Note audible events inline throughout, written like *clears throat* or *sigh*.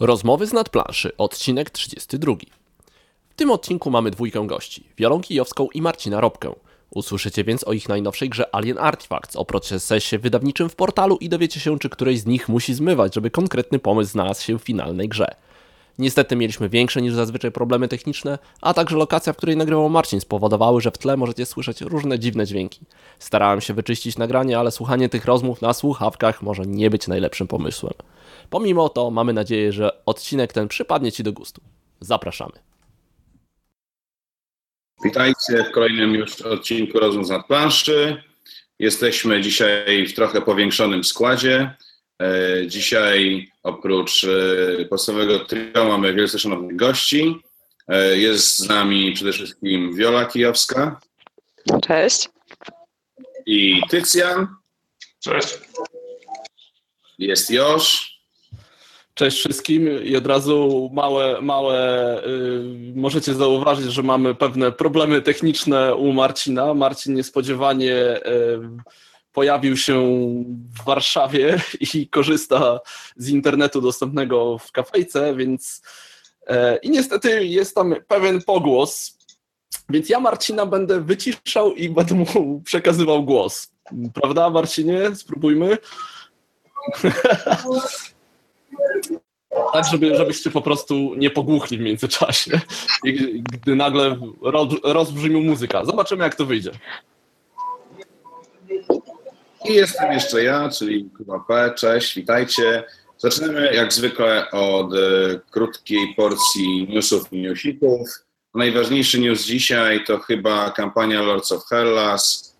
Rozmowy z nadplanszy, odcinek 32. W tym odcinku mamy dwójkę gości, Wiolą Kijowską i Marcina Robkę. Usłyszycie więc o ich najnowszej grze Alien Artifacts, o procesie wydawniczym w portalu i dowiecie się, czy któreś z nich musi zmywać, żeby konkretny pomysł znalazł się w finalnej grze. Niestety mieliśmy większe niż zazwyczaj problemy techniczne, a także lokacja, w której nagrywał Marcin spowodowały, że w tle możecie słyszeć różne dziwne dźwięki. Starałem się wyczyścić nagranie, ale słuchanie tych rozmów na słuchawkach może nie być najlepszym pomysłem. Pomimo to mamy nadzieję, że odcinek ten przypadnie Ci do gustu. Zapraszamy. Witajcie w kolejnym już odcinku Rozmów z planszy. Jesteśmy dzisiaj w trochę powiększonym składzie. E, dzisiaj oprócz e, podstawowego trio mamy wielce szanownych gości. E, jest z nami przede wszystkim Wiola Kijowska. Cześć. I Tycjan. Cześć. Jest Josz. Cześć wszystkim i od razu małe, małe yy, możecie zauważyć, że mamy pewne problemy techniczne u Marcina. Marcin niespodziewanie yy, pojawił się w Warszawie i korzysta z internetu dostępnego w kafejce, więc yy, i niestety jest tam pewien pogłos, więc ja Marcina będę wyciszał i będę mu przekazywał głos. Prawda Marcinie? Spróbujmy. *laughs* Tak, żeby, żebyście po prostu nie pogłuchli w międzyczasie, gdy nagle rozbrzmił muzyka. Zobaczymy, jak to wyjdzie. I jestem jeszcze ja, czyli Kuba P. Cześć, witajcie. Zaczynamy jak zwykle od e, krótkiej porcji newsów i newsików. Najważniejszy news dzisiaj to chyba kampania Lords of Hellas,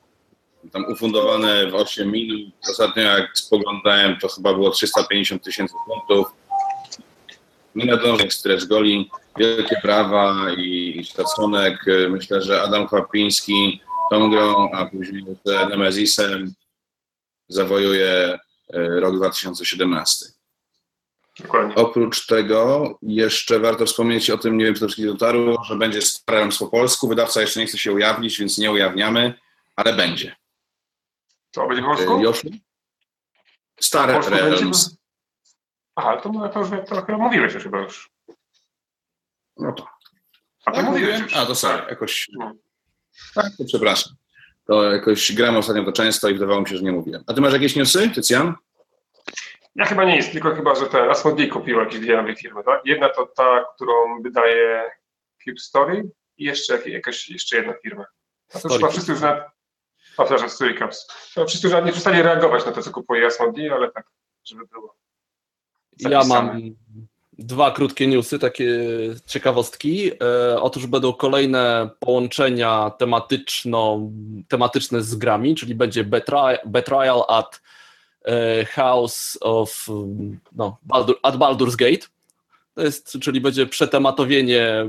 tam ufundowane w 8 minut. Ostatnio jak spoglądałem, to chyba było 350 tysięcy funtów nienadążnych stretch goli, wielkie brawa i, szacunek. Myślę, że Adam Kwapiński tą grą, a później Nemezisem zawojuje e, rok 2017. Dokładnie. Oprócz tego jeszcze warto wspomnieć o tym, nie wiem czy to wszystkich dotarło, że będzie Stare po polsku. Wydawca jeszcze nie chce się ujawnić, więc nie ujawniamy, ale będzie. Co, będzie po polsku? Joszku? Stare Realms. Aha, to, to, już, to chyba mówiłeś już chyba już. No to. A to tak. A, to sorry, jakoś... No. Tak, to przepraszam. To jakoś gram ostatnio to często i wydawało mi się, że nie mówiłem. A ty masz jakieś newsy, Tycjan? Ja chyba nie jest, tylko chyba, że ten Asmodee kupił jakieś dwie nowe firmy, tak? Jedna to ta, którą wydaje Cube Story i jeszcze jakaś, jeszcze jedna firma. A to chyba wszyscy już na... O, przepraszam, Story Caps. Wszyscy już nie przestali reagować na to, co kupuje Asmodee, ale tak, żeby było. Ja mam dwa krótkie newsy, takie ciekawostki. E, otóż będą kolejne połączenia tematyczno, tematyczne z grami, czyli będzie Betrayal, at e, House of no, Baldur, at Baldur's Gate. To jest, czyli będzie przetematowienie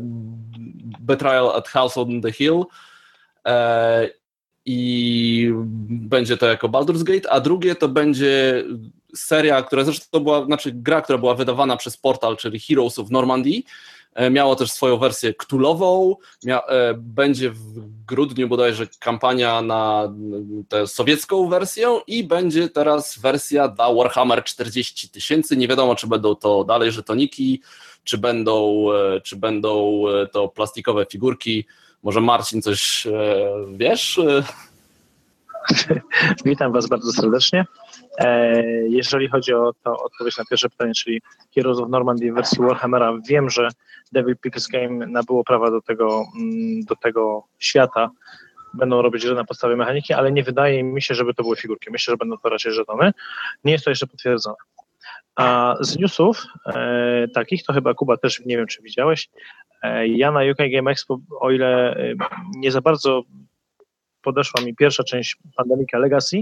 Betrayal at House on the Hill. E, I będzie to jako Baldur's Gate, a drugie to będzie seria, która zresztą była, znaczy gra, która była wydawana przez portal, czyli Heroes of Normandy, e, miało też swoją wersję ktulową, e, będzie w grudniu bodajże kampania na tę sowiecką wersję i będzie teraz wersja dla Warhammer 40 tysięcy, nie wiadomo czy będą to dalej żetoniki, czy będą, e, czy będą to plastikowe figurki, może Marcin coś wiesz? *laughs* Witam Was bardzo serdecznie. E, jeżeli chodzi o to odpowiedź na pierwsze pytanie, czyli Heroes of Normandy w wersji Warhammera, wiem, że Devil People's Game nabyło prawa do tego, mm, do tego świata. Będą robić grę na podstawie mechaniki, ale nie wydaje mi się, żeby to były figurki. Myślę, że będą to raczej żetony. Nie jest to jeszcze potwierdzone. A z newsów e, takich, to chyba Kuba też nie wiem, czy widziałeś. E, ja na UK Game Expo, o ile e, nie za bardzo podeszła mi pierwsza część Pandemica Legacy,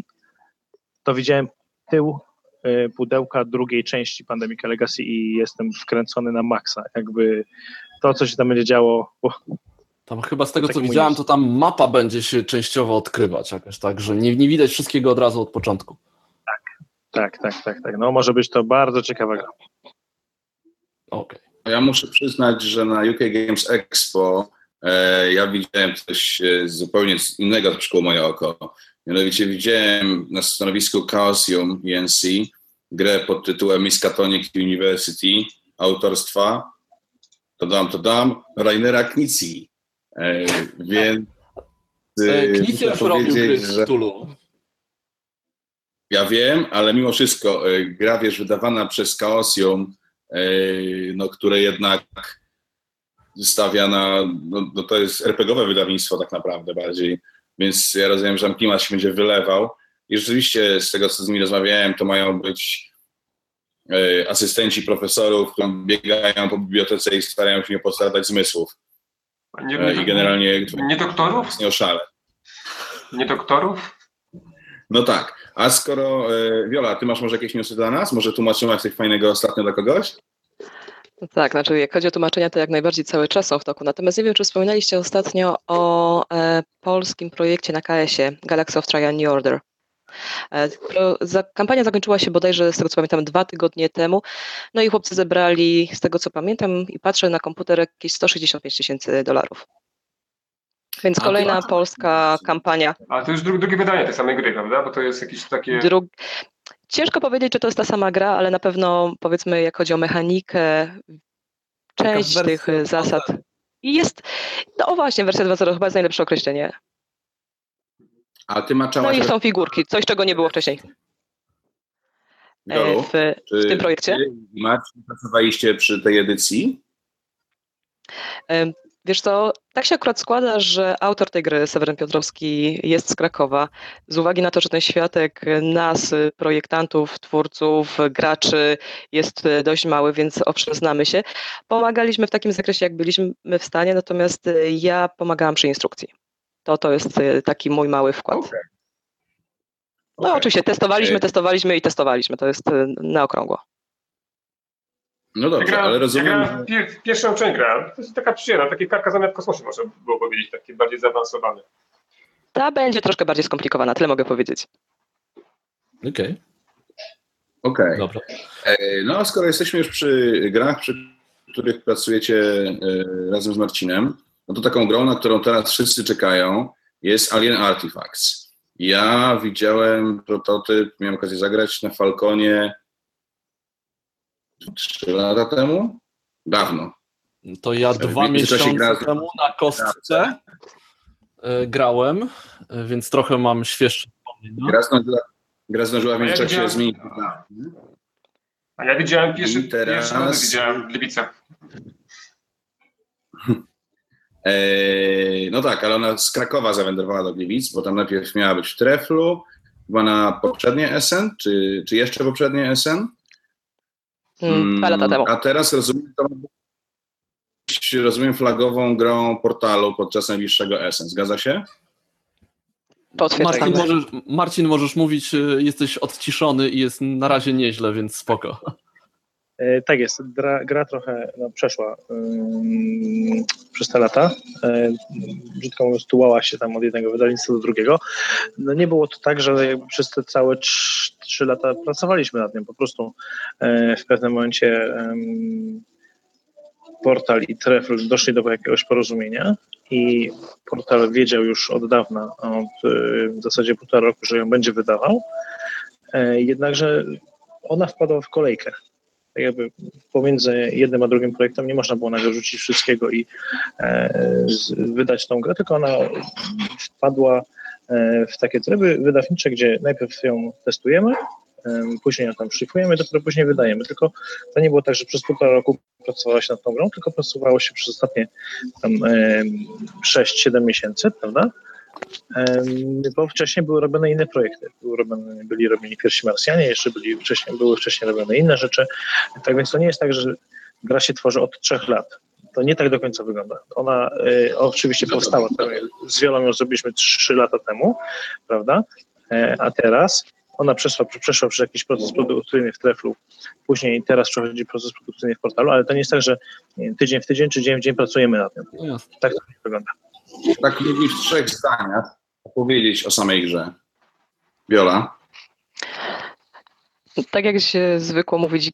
to widziałem tył y, pudełka drugiej części Pandemic Legacy i jestem wkręcony na maksa. Jakby to, co się tam będzie działo. Tam chyba z tego, co widziałem, to tam mapa będzie się częściowo odkrywać jakoś, tak, że nie, nie widać wszystkiego od razu od początku. Tak, tak, tak, tak, tak. No może być to bardzo ciekawa gra. Okej. Okay. Ja muszę przyznać, że na UK Games Expo e, ja widziałem coś e, zupełnie innego, przykuło moje oko. Mianowicie widziałem na stanowisku Chaosium ENC grę pod tytułem Miskatonic University autorstwa, to dam, to dam, Rainera Knici. E, więc e, Knici już robił gry że... Ja wiem, ale mimo wszystko e, gra, wiesz, wydawana przez Chaosium, no, które jednak stawia na, no, no to jest RPGowe wydawnictwo tak naprawdę bardziej, więc ja rozumiem, że tam klimat się będzie wylewał i rzeczywiście z tego, co z nimi rozmawiałem, to mają być e, asystenci profesorów, którzy biegają po bibliotece i starają się nie postradać zmysłów. Nie, e, I generalnie... Nie doktorów? Nie oszale. Nie doktorów? No tak. A skoro, e, Wiola, ty masz może jakieś newsy dla nas? Może tłumaczyłaś coś fajnego ostatnio dla kogoś? Tak, znaczy jak chodzi o tłumaczenia, to jak najbardziej cały czas są w toku. Natomiast nie wiem, czy wspominaliście ostatnio o e, polskim projekcie na KS-ie Galaxy of Trial New Order. E, za, kampania zakończyła się bodajże, z tego co pamiętam, dwa tygodnie temu. No i chłopcy zebrali, z tego co pamiętam i patrzę na komputer, jakieś 165 tysięcy dolarów. Więc kolejna polska kampania. A to już drugie wydanie tej samej gry, prawda? Bo to jest jakieś takie. Drug... Ciężko powiedzieć, czy to jest ta sama gra, ale na pewno powiedzmy, jak chodzi o mechanikę, część tych zasad. I jest, no właśnie, wersja 2.0 chyba jest najlepsze określenie. A ty maczałaś... No i są figurki, coś czego nie było wcześniej. Jolu, w, w tym projekcie. Czy Marcin pracowaliście przy tej edycji? Wiesz co, tak się akurat składa, że autor tej gry, Seweryn Piotrowski, jest z Krakowa. Z uwagi na to, że ten światek nas, projektantów, twórców, graczy jest dość mały, więc owszem, znamy się. Pomagaliśmy w takim zakresie, jak byliśmy w stanie, natomiast ja pomagałam przy instrukcji. To, to jest taki mój mały wkład. Okay. No okay. oczywiście, testowaliśmy, testowaliśmy i testowaliśmy. To jest na okrągło. No dobrze, ja ale rozumiem. Ja pier, pierwszą część grałem. To jest taka przyjemna, takie karka zamiast w kosmosie, można było powiedzieć, takie bardziej zaawansowane. Ta będzie troszkę bardziej skomplikowana, tyle mogę powiedzieć. Okej. Okay. Okej. Okay. Dobra. E, no a skoro jesteśmy już przy grach, przy których pracujecie e, razem z Marcinem, no to taką grą, na którą teraz wszyscy czekają, jest Alien Artifacts. Ja widziałem prototyp, miałem okazję zagrać na Falconie trzy lata temu? Dawno. To ja dwa miesiące gra... temu na kostce e, grałem, e, więc trochę mam świeższe wspomnienia. Gra zdążyła, gra zdążyła w międzyczasie ja zmienić. A ja widziałem pierwszy, teraz... pierwszy widziałem Gliwice. Eee, no tak, ale ona z Krakowa zawędrowała do Gliwic, bo tam najpierw miała być w Treflu, chyba na poprzednie SN, czy, czy jeszcze poprzednie SN. Hmm, dwa lata temu. A teraz rozumiem, to rozumiem flagową grą portalu podczas najbliższego Essen. Zgadza się? Marcin możesz, Marcin, możesz mówić, y, jesteś odciszony i jest na razie nieźle, więc spoko. E, tak jest, gra, gra trochę no, przeszła przez te lata. E, brzydko mówiąc, tułała się tam od jednego wydawnictwa do drugiego. No nie było to tak, że przez te całe trzy lata pracowaliśmy nad nim. Po prostu e, w pewnym momencie portal i Trefl doszli do jakiegoś porozumienia i portal wiedział już od dawna, od w zasadzie półtora roku, że ją będzie wydawał. Jednakże ona wpadła w kolejkę jakby pomiędzy jednym a drugim projektem nie można było nagle rzucić wszystkiego i e, wydać tą grę, tylko ona wpadła e, w takie tryby wydawnicze, gdzie najpierw ją testujemy, później ją tam szlifujemy, dopiero później wydajemy. Tylko to nie było tak, że przez półtora roku pracowało się nad tą grą, tylko pracowało się przez ostatnie tam 6-7 miesięcy, prawda? Bo wcześniej były robione inne projekty. Były robione, byli robieni pierwsi Marsjanie, jeszcze byli wcześniej, były wcześniej robione inne rzeczy. Tak więc to nie jest tak, że gra się tworzy od trzech lat. To nie tak do końca wygląda. Ona y, oczywiście powstała, z wieloma ją zrobiliśmy trzy lata temu, prawda? E, a teraz ona przeszła, przeszła przez jakiś proces produkcyjny w Treflu, później teraz przechodzi proces produkcyjny w portalu, ale to nie jest tak, że tydzień w tydzień czy dzień w dzień pracujemy nad tym. No tak to nie wygląda tak mówi w trzech zdaniach opowiedzieć o samej grze. Biola? Tak jak się zwykło mówić,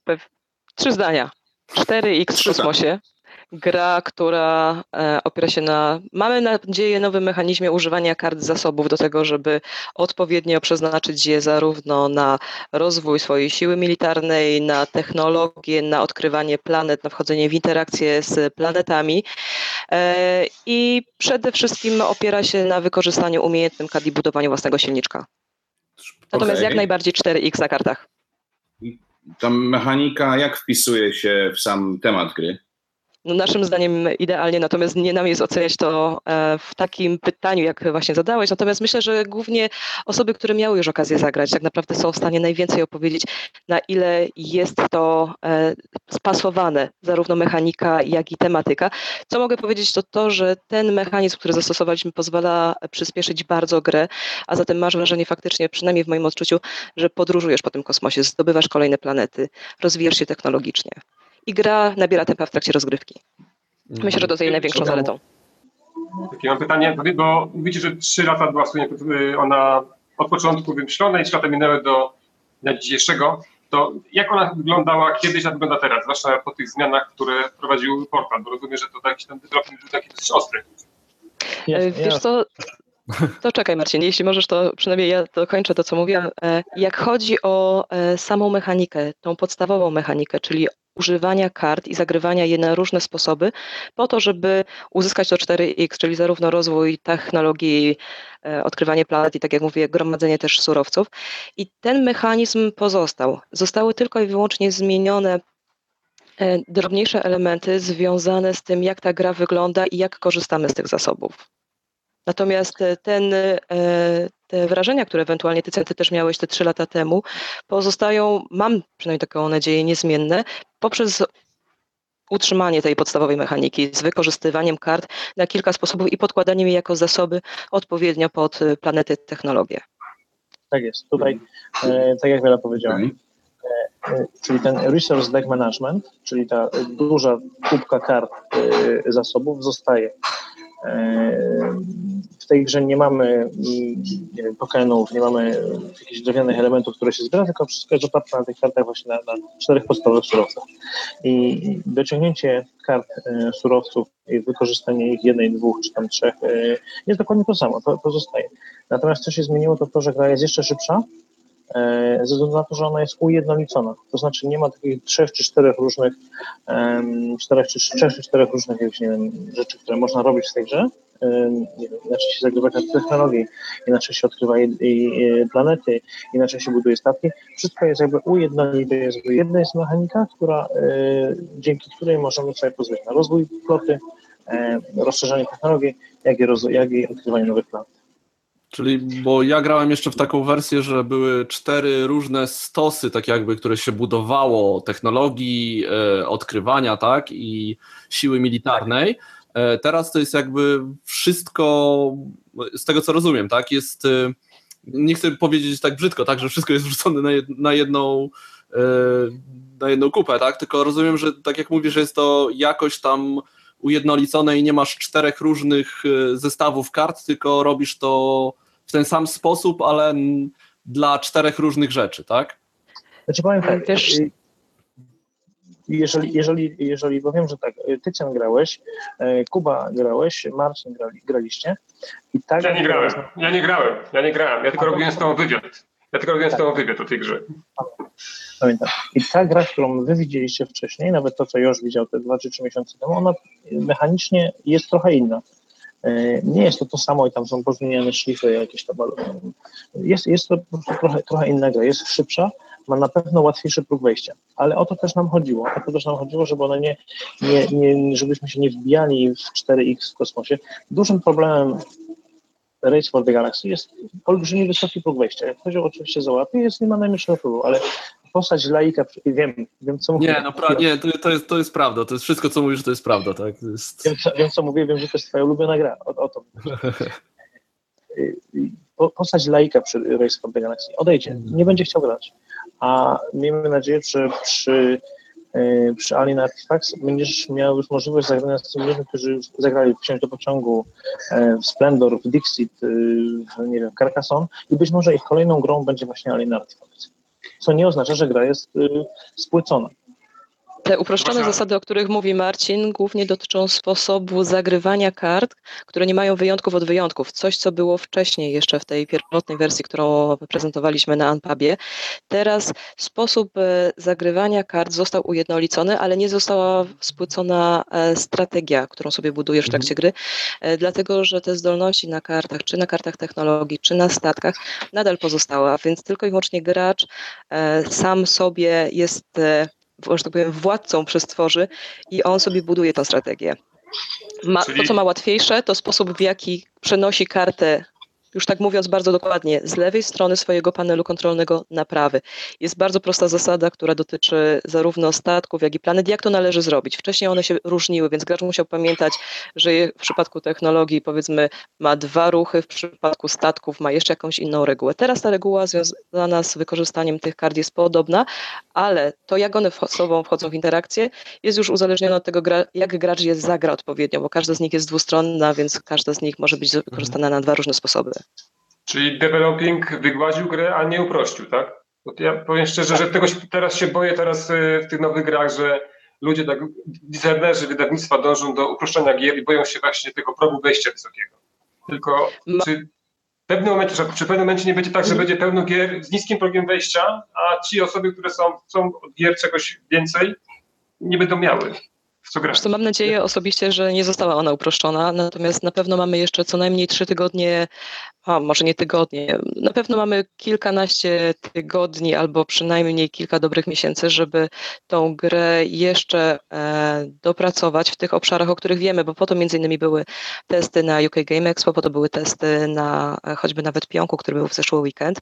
trzy zdania. 4X w kosmosie, gra, która e, opiera się na, mamy nadzieję, nowym mechanizmie używania kart zasobów do tego, żeby odpowiednio przeznaczyć je zarówno na rozwój swojej siły militarnej, na technologię, na odkrywanie planet, na wchodzenie w interakcje z planetami i przede wszystkim opiera się na wykorzystaniu umiejętnym kart i budowaniu własnego silniczka. Natomiast okay. jak najbardziej 4x na kartach. Ta mechanika jak wpisuje się w sam temat gry? No naszym zdaniem idealnie, natomiast nie nam jest oceniać to e, w takim pytaniu, jak właśnie zadałeś. Natomiast myślę, że głównie osoby, które miały już okazję zagrać, tak naprawdę są w stanie najwięcej opowiedzieć, na ile jest to e, spasowane, zarówno mechanika, jak i tematyka. Co mogę powiedzieć, to to, że ten mechanizm, który zastosowaliśmy, pozwala przyspieszyć bardzo grę, a zatem masz wrażenie faktycznie, przynajmniej w moim odczuciu, że podróżujesz po tym kosmosie, zdobywasz kolejne planety, rozwijasz się technologicznie i gra nabiera tempa w trakcie rozgrywki. Myślę, że to jest jej największą zaletą. Takie mam pytanie, bo mówicie, że trzy lata była ona od początku wymyślona i trzy lata minęły do dnia dzisiejszego. To jak ona wyglądała kiedyś, a wygląda teraz, zwłaszcza po tych zmianach, które wprowadził portal, bo rozumiem, że to jakiś ten taki dosyć ostry. Jest, Wiesz co, to czekaj Marcin, jeśli możesz, to przynajmniej ja dokończę to, co mówiłam. E, jak chodzi o e, samą mechanikę, tą podstawową mechanikę, czyli używania kart i zagrywania je na różne sposoby, po to, żeby uzyskać to 4X, czyli zarówno rozwój technologii, e, odkrywanie planet i tak jak mówię, gromadzenie też surowców. I ten mechanizm pozostał. Zostały tylko i wyłącznie zmienione drobniejsze elementy związane z tym, jak ta gra wygląda i jak korzystamy z tych zasobów. Natomiast e, ten, e, te wrażenia, które ewentualnie ty, ty też miałeś te trzy lata temu, pozostają, mam przynajmniej taką nadzieję, niezmienne poprzez utrzymanie tej podstawowej mechaniki z wykorzystywaniem kart na kilka sposobów i podkładaniem jej jako zasoby odpowiednio pod e, planety technologie. Tak jest. Tutaj, tak jak Wiele powiedziałem, e, czyli ten Resource Deck Management, czyli ta duża kubka kart zasobów zostaje w tej grze nie mamy wiem, tokenów, nie mamy jakichś drewnianych elementów, które się zbiera, tylko wszystko jest oparte na tych kartach właśnie na, na czterech podstawowych surowcach. I dociągnięcie kart e, surowców i wykorzystanie ich jednej, dwóch czy tam trzech e, jest dokładnie to samo, to, to zostaje. Natomiast co się zmieniło, to to, że gra jest jeszcze szybsza, e, ze względu na to, że ona jest ujednolicona. To znaczy nie ma takich trzech czy czterech różnych, czterech czy trzech czy czterech różnych nie wiem, rzeczy, które można robić w tej grze, inaczej się zagrywa technologii, inaczej się odkrywa planety, inaczej się buduje statki. Wszystko jest jakby ujednolite. Jest jedna jest mechanika, która, e, dzięki której możemy sobie pozwolić na rozwój floty, e, rozszerzanie technologii, jak i, rozwój, jak i odkrywanie nowych planet. Czyli, bo ja grałem jeszcze w taką wersję, że były cztery różne stosy, tak jakby, które się budowało technologii, e, odkrywania, tak, i siły militarnej. E, teraz to jest jakby wszystko, z tego co rozumiem, tak, jest, e, nie chcę powiedzieć tak brzydko, tak, że wszystko jest wrzucone na, jed, na jedną e, na jedną kupę, tak, tylko rozumiem, że tak jak mówisz, jest to jakoś tam ujednolicone i nie masz czterech różnych zestawów kart, tylko robisz to w ten sam sposób, ale dla czterech różnych rzeczy, tak? Znaczy powiem tak, też jeżeli, jeżeli, jeżeli, bo wiem, że tak, Tycjan grałeś, e, Kuba grałeś, Marcin grali, graliście. I tak ja nie grałem, ja nie grałem, ja nie grałem, ja tylko robiłem z tą wywiad. Ja tylko robiłem tak. z tą wywiad o tej grze. Pamiętam. I ta gra, którą wy widzieliście wcześniej, nawet to, co już widział te dwa czy trzy miesiące temu, ona mechanicznie jest trochę inna. E, nie jest to to samo i tam są pozmieniane szlify jakieś tam. Jest, jest to trochę, trochę inna gra. Jest szybsza, ma na pewno łatwiejszy próg wejścia. Ale o to też nam chodziło. O to też nam chodziło, żeby one nie, nie, nie żebyśmy się nie wbijali w 4X w kosmosie. Dużym problemem Race for the Galaxy jest olbrzymi wysoki próg wejścia. Jak ktoś oczywiście załapie, jest nie ma najmniejszego wpływu, ale postać laika, wiem, wiem co mówię. Nie, no pra, nie, to, to, jest, to jest prawda, to jest wszystko, co mówisz, to jest prawda, tak? Jest... Wiem, co, wiem, co mówię, wiem, że to jest twoja ulubiona gra, o, o to. *laughs* postać laika przy Race for the Galaxy odejdzie, nie będzie chciał grać a miejmy nadzieję, że przy, e, przy Alien Artifacts będziesz miał już możliwość zagrania z tymi ludźmi, którzy już zagrali Wsiąść do pociągu, e, w Splendor, w Dixit, w, nie wiem, Carcassonne i być może ich kolejną grą będzie właśnie Alien Artifacts. Co nie oznacza, że gra jest spłycona. Te uproszczone zasady, o których mówi Marcin, głównie dotyczą sposobu zagrywania kart, które nie mają wyjątków od wyjątków. Coś, co było wcześniej jeszcze w tej pierwotnej wersji, którą prezentowaliśmy na Anpubie. Teraz sposób e, zagrywania kart został ujednolicony, ale nie została spłycona e, strategia, którą sobie budujesz w trakcie mhm. gry, e, dlatego że te zdolności na kartach, czy na kartach technologii, czy na statkach nadal pozostała, więc tylko i wyłącznie gracz sam sobie jest że tak powiem, władcą przestworzy i on sobie buduje tę strategię. Ma, to, co ma łatwiejsze, to sposób, w jaki przenosi kartę już tak mówiąc bardzo dokładnie, z lewej strony swojego panelu kontrolnego na prawy. Jest bardzo prosta zasada, która dotyczy zarówno statków, jak i planet, jak to należy zrobić. Wcześniej one się różniły, więc gracz musiał pamiętać, że w przypadku technologii powiedzmy ma dwa ruchy, w przypadku statków ma jeszcze jakąś inną regułę. Teraz ta reguła związana z wykorzystaniem tych kart jest podobna, ale to jak one z sobą wchodzą w interakcję jest już uzależnione od tego, jak gracz je zagra odpowiednio, bo każda z nich jest dwustronna, więc każda z nich może być wykorzystana na dwa różne sposoby. Czyli developing wygładził grę, a nie uprościł, tak? Bo ja powiem szczerze, że tego teraz się boję teraz y, w tych nowych grach, że ludzie, tak, designerzy wydawnictwa dążą do uproszczenia gier i boją się właśnie tego progu wejścia wysokiego. Tylko czy w pewnym momencie, że przy pewnym momencie nie będzie tak, że będzie pełno gier z niskim progiem wejścia, a ci osoby, które są, chcą od gier czegoś więcej, nie będą miały w co grać. Mam nadzieję osobiście, że nie została ona uproszczona, natomiast na pewno mamy jeszcze co najmniej trzy tygodnie, a może nie tygodnie, na pewno mamy kilkanaście tygodni albo przynajmniej kilka dobrych miesięcy, żeby tą grę jeszcze e, dopracować w tych obszarach, o których wiemy, bo po to między innymi były testy na UK Game Expo, po to były testy na e, choćby nawet Pionku, który był w zeszły weekend.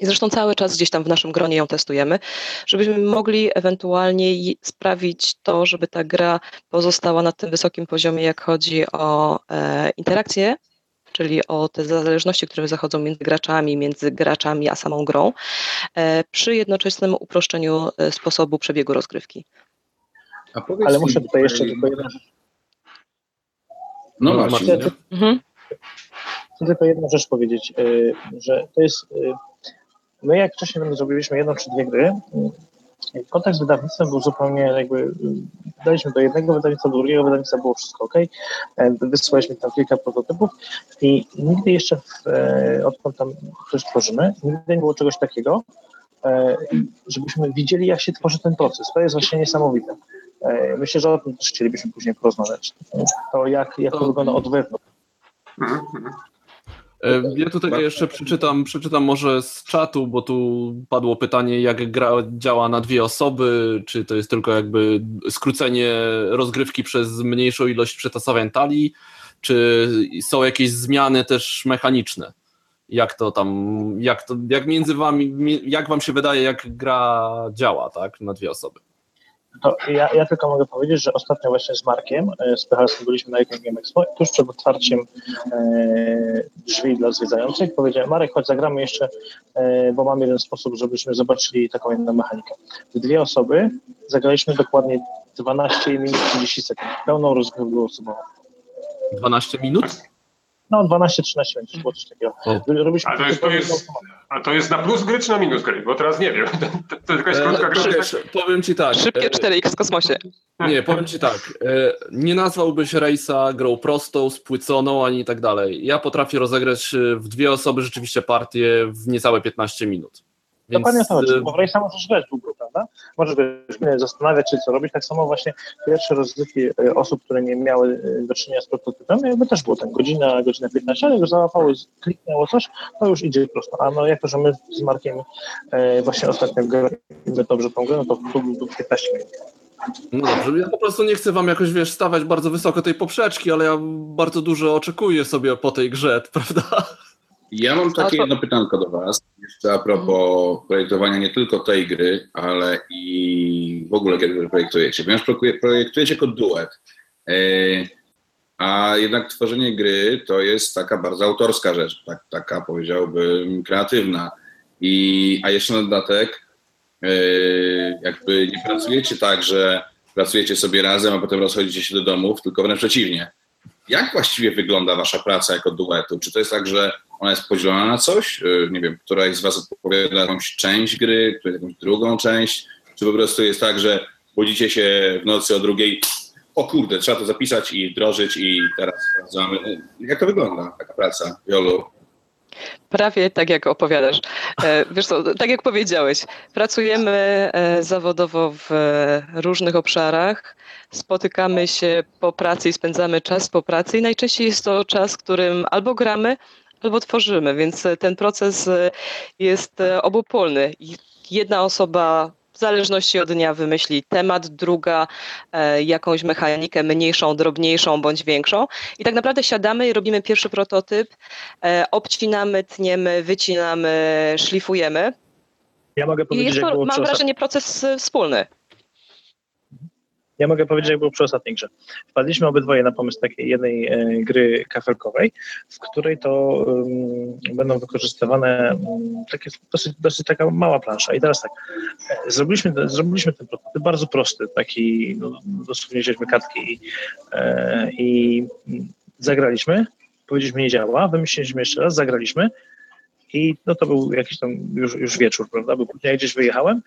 I zresztą cały czas gdzieś tam w naszym gronie ją testujemy, żebyśmy mogli ewentualnie sprawić to, żeby ta gra pozostała na tym wysokim poziomie, jak chodzi o e, interakcje, czyli o te zależności, które zachodzą między graczami, między graczami a samą grą, e, przy jednoczesnym uproszczeniu e, sposobu przebiegu rozgrywki. Ale muszę tutaj jeszcze tylko jedną rzecz. No, no Marcin. Mhm. Chcę tylko jedną rzecz powiedzieć, e, że to jest e, My jak wcześniej zrobiliśmy jedną czy dwie gry, kontakt z wydawnictwem był zupełnie jakby, daliśmy do jednego wydawnictwa, do drugiego wydawnictwa, było wszystko ok, wysłaliśmy tam kilka prototypów i nigdy jeszcze, w, e, odkąd tam coś tworzymy, nigdy nie było czegoś takiego, e, żebyśmy widzieli, jak się tworzy ten proces. To jest właśnie niesamowite. E, myślę, że o tym też chcielibyśmy później porozmawiać. To jak, jak to wygląda od wewnątrz. E, ja tutaj jeszcze przeczytam, przeczytam może z czatu, bo tu padło pytanie, jak gra działa na dwie osoby, czy to jest tylko jakby skrócenie rozgrywki przez mniejszą ilość przetasowań talii, czy są jakieś zmiany też mechaniczne? Jak to tam, jak to, jak między wami, jak wam się wydaje, jak gra działa, tak, na dwie osoby? To ja, ja, tylko mogę powiedzieć, że ostatnio właśnie z Markiem, e, z PHS byliśmy na Icon Game Expo, tuż przed otwarciem e, drzwi dla zwiedzających powiedziałem, Marek, chodź zagramy jeszcze, e, bo mam jeden sposób, żebyśmy zobaczyli taką jedną mechanikę. W dwie osoby zagraliśmy dokładnie 12 minut 30 sekund, pełną rozgrywkę osobową. 12 minut? No 12-13 będzie było coś takiego. a, to jest, to jest, a to jest na plus gry czy na minus gry? Bo teraz nie wiem. *laughs* To, to jakaś e, krótka gra. Wiesz, tak... Powiem ci tak. Szybkie 4x e, w kosmosie. Nie, powiem ci tak. E, nie nazwałbyś rejsa grą prostą, spłyconą ani tak dalej. Ja potrafię rozegrać w dwie osoby rzeczywiście partię w niecałe 15 minut. Więc... Dokładnie to chodzi, bo w rejsa możesz grać długo, prawda? Możesz wiesz, zastanawiać się, co robić. Tak samo właśnie pierwsze rozgrywki e, osób, które nie miały e, do czynienia z prototypem, jakby też było tam godzina, godzina 15, ale już załapało, kliknęło coś, to już idzie prosto. A no jako, że my z Markiem e, właśnie ostatnio gramy dobrze tą grę, no to to był 15 minut. No dobrze, ja po prostu nie chcę wam jakoś, wiesz, stawać bardzo wysoko tej poprzeczki, ale ja bardzo dużo oczekuję sobie po tej grze, *laughs* prawda? Ja mam takie jedno pytanko do Was, jeszcze a propos projektowania nie tylko tej gry, ale i w ogóle kiedy projektujecie, ponieważ projektujecie jako duet, e, a jednak tworzenie gry to jest taka bardzo autorska rzecz, tak, taka powiedziałbym kreatywna. I, a jeszcze na dodatek, e, jakby nie pracujecie tak, że pracujecie sobie razem, a potem rozchodzicie się do domów, tylko wręcz przeciwnie. Jak właściwie wygląda wasza praca jako duetu? Czy to jest tak, że ona jest podzielona na coś? Y, nie wiem, któraś z was odpowiada za jakąś część gry, któraś jakąś drugą część? Czy po prostu jest tak, że budzicie się w nocy o drugiej, o kurde, trzeba to zapisać i drożyć i teraz sprawdzamy. Jak to wygląda, taka praca, Jolu? Prawie tak, jak opowiadasz. E, wiesz co, tak jak powiedziałeś, pracujemy e, zawodowo w różnych obszarach, spotykamy się po pracy i spędzamy czas po pracy i najczęściej jest to czas, którym albo gramy, albo tworzymy, więc ten proces jest obopólny. Jedna osoba w zależności od dnia wymyśli temat, druga e, jakąś mechanikę mniejszą, drobniejszą bądź większą. I tak naprawdę siadamy i robimy pierwszy prototyp, e, obcinamy, tniemy, wycinamy, szlifujemy. Ja mogę powiedzieć, I jest to, mam wrażenie, proces wspólny. Ja mogę powiedzieć, jak było przy ostatniej grze. Wpadliśmy obydwoje na pomysł takiej jednej e, gry kafelkowej, w której to będą wykorzystywane takie dosyć, dosyć taka mała plansza. I teraz tak, e, zrobiliśmy, zrobiliśmy ten prototyp bardzo prosty, taki, no, dosłownie wzięliśmy kartki i, e, i zagraliśmy, powiedzieliśmy nie działa, wymyśliliśmy jeszcze raz, zagraliśmy i no to był jakiś tam już, już wieczór, prawda? Bo ja gdzieś wyjechałem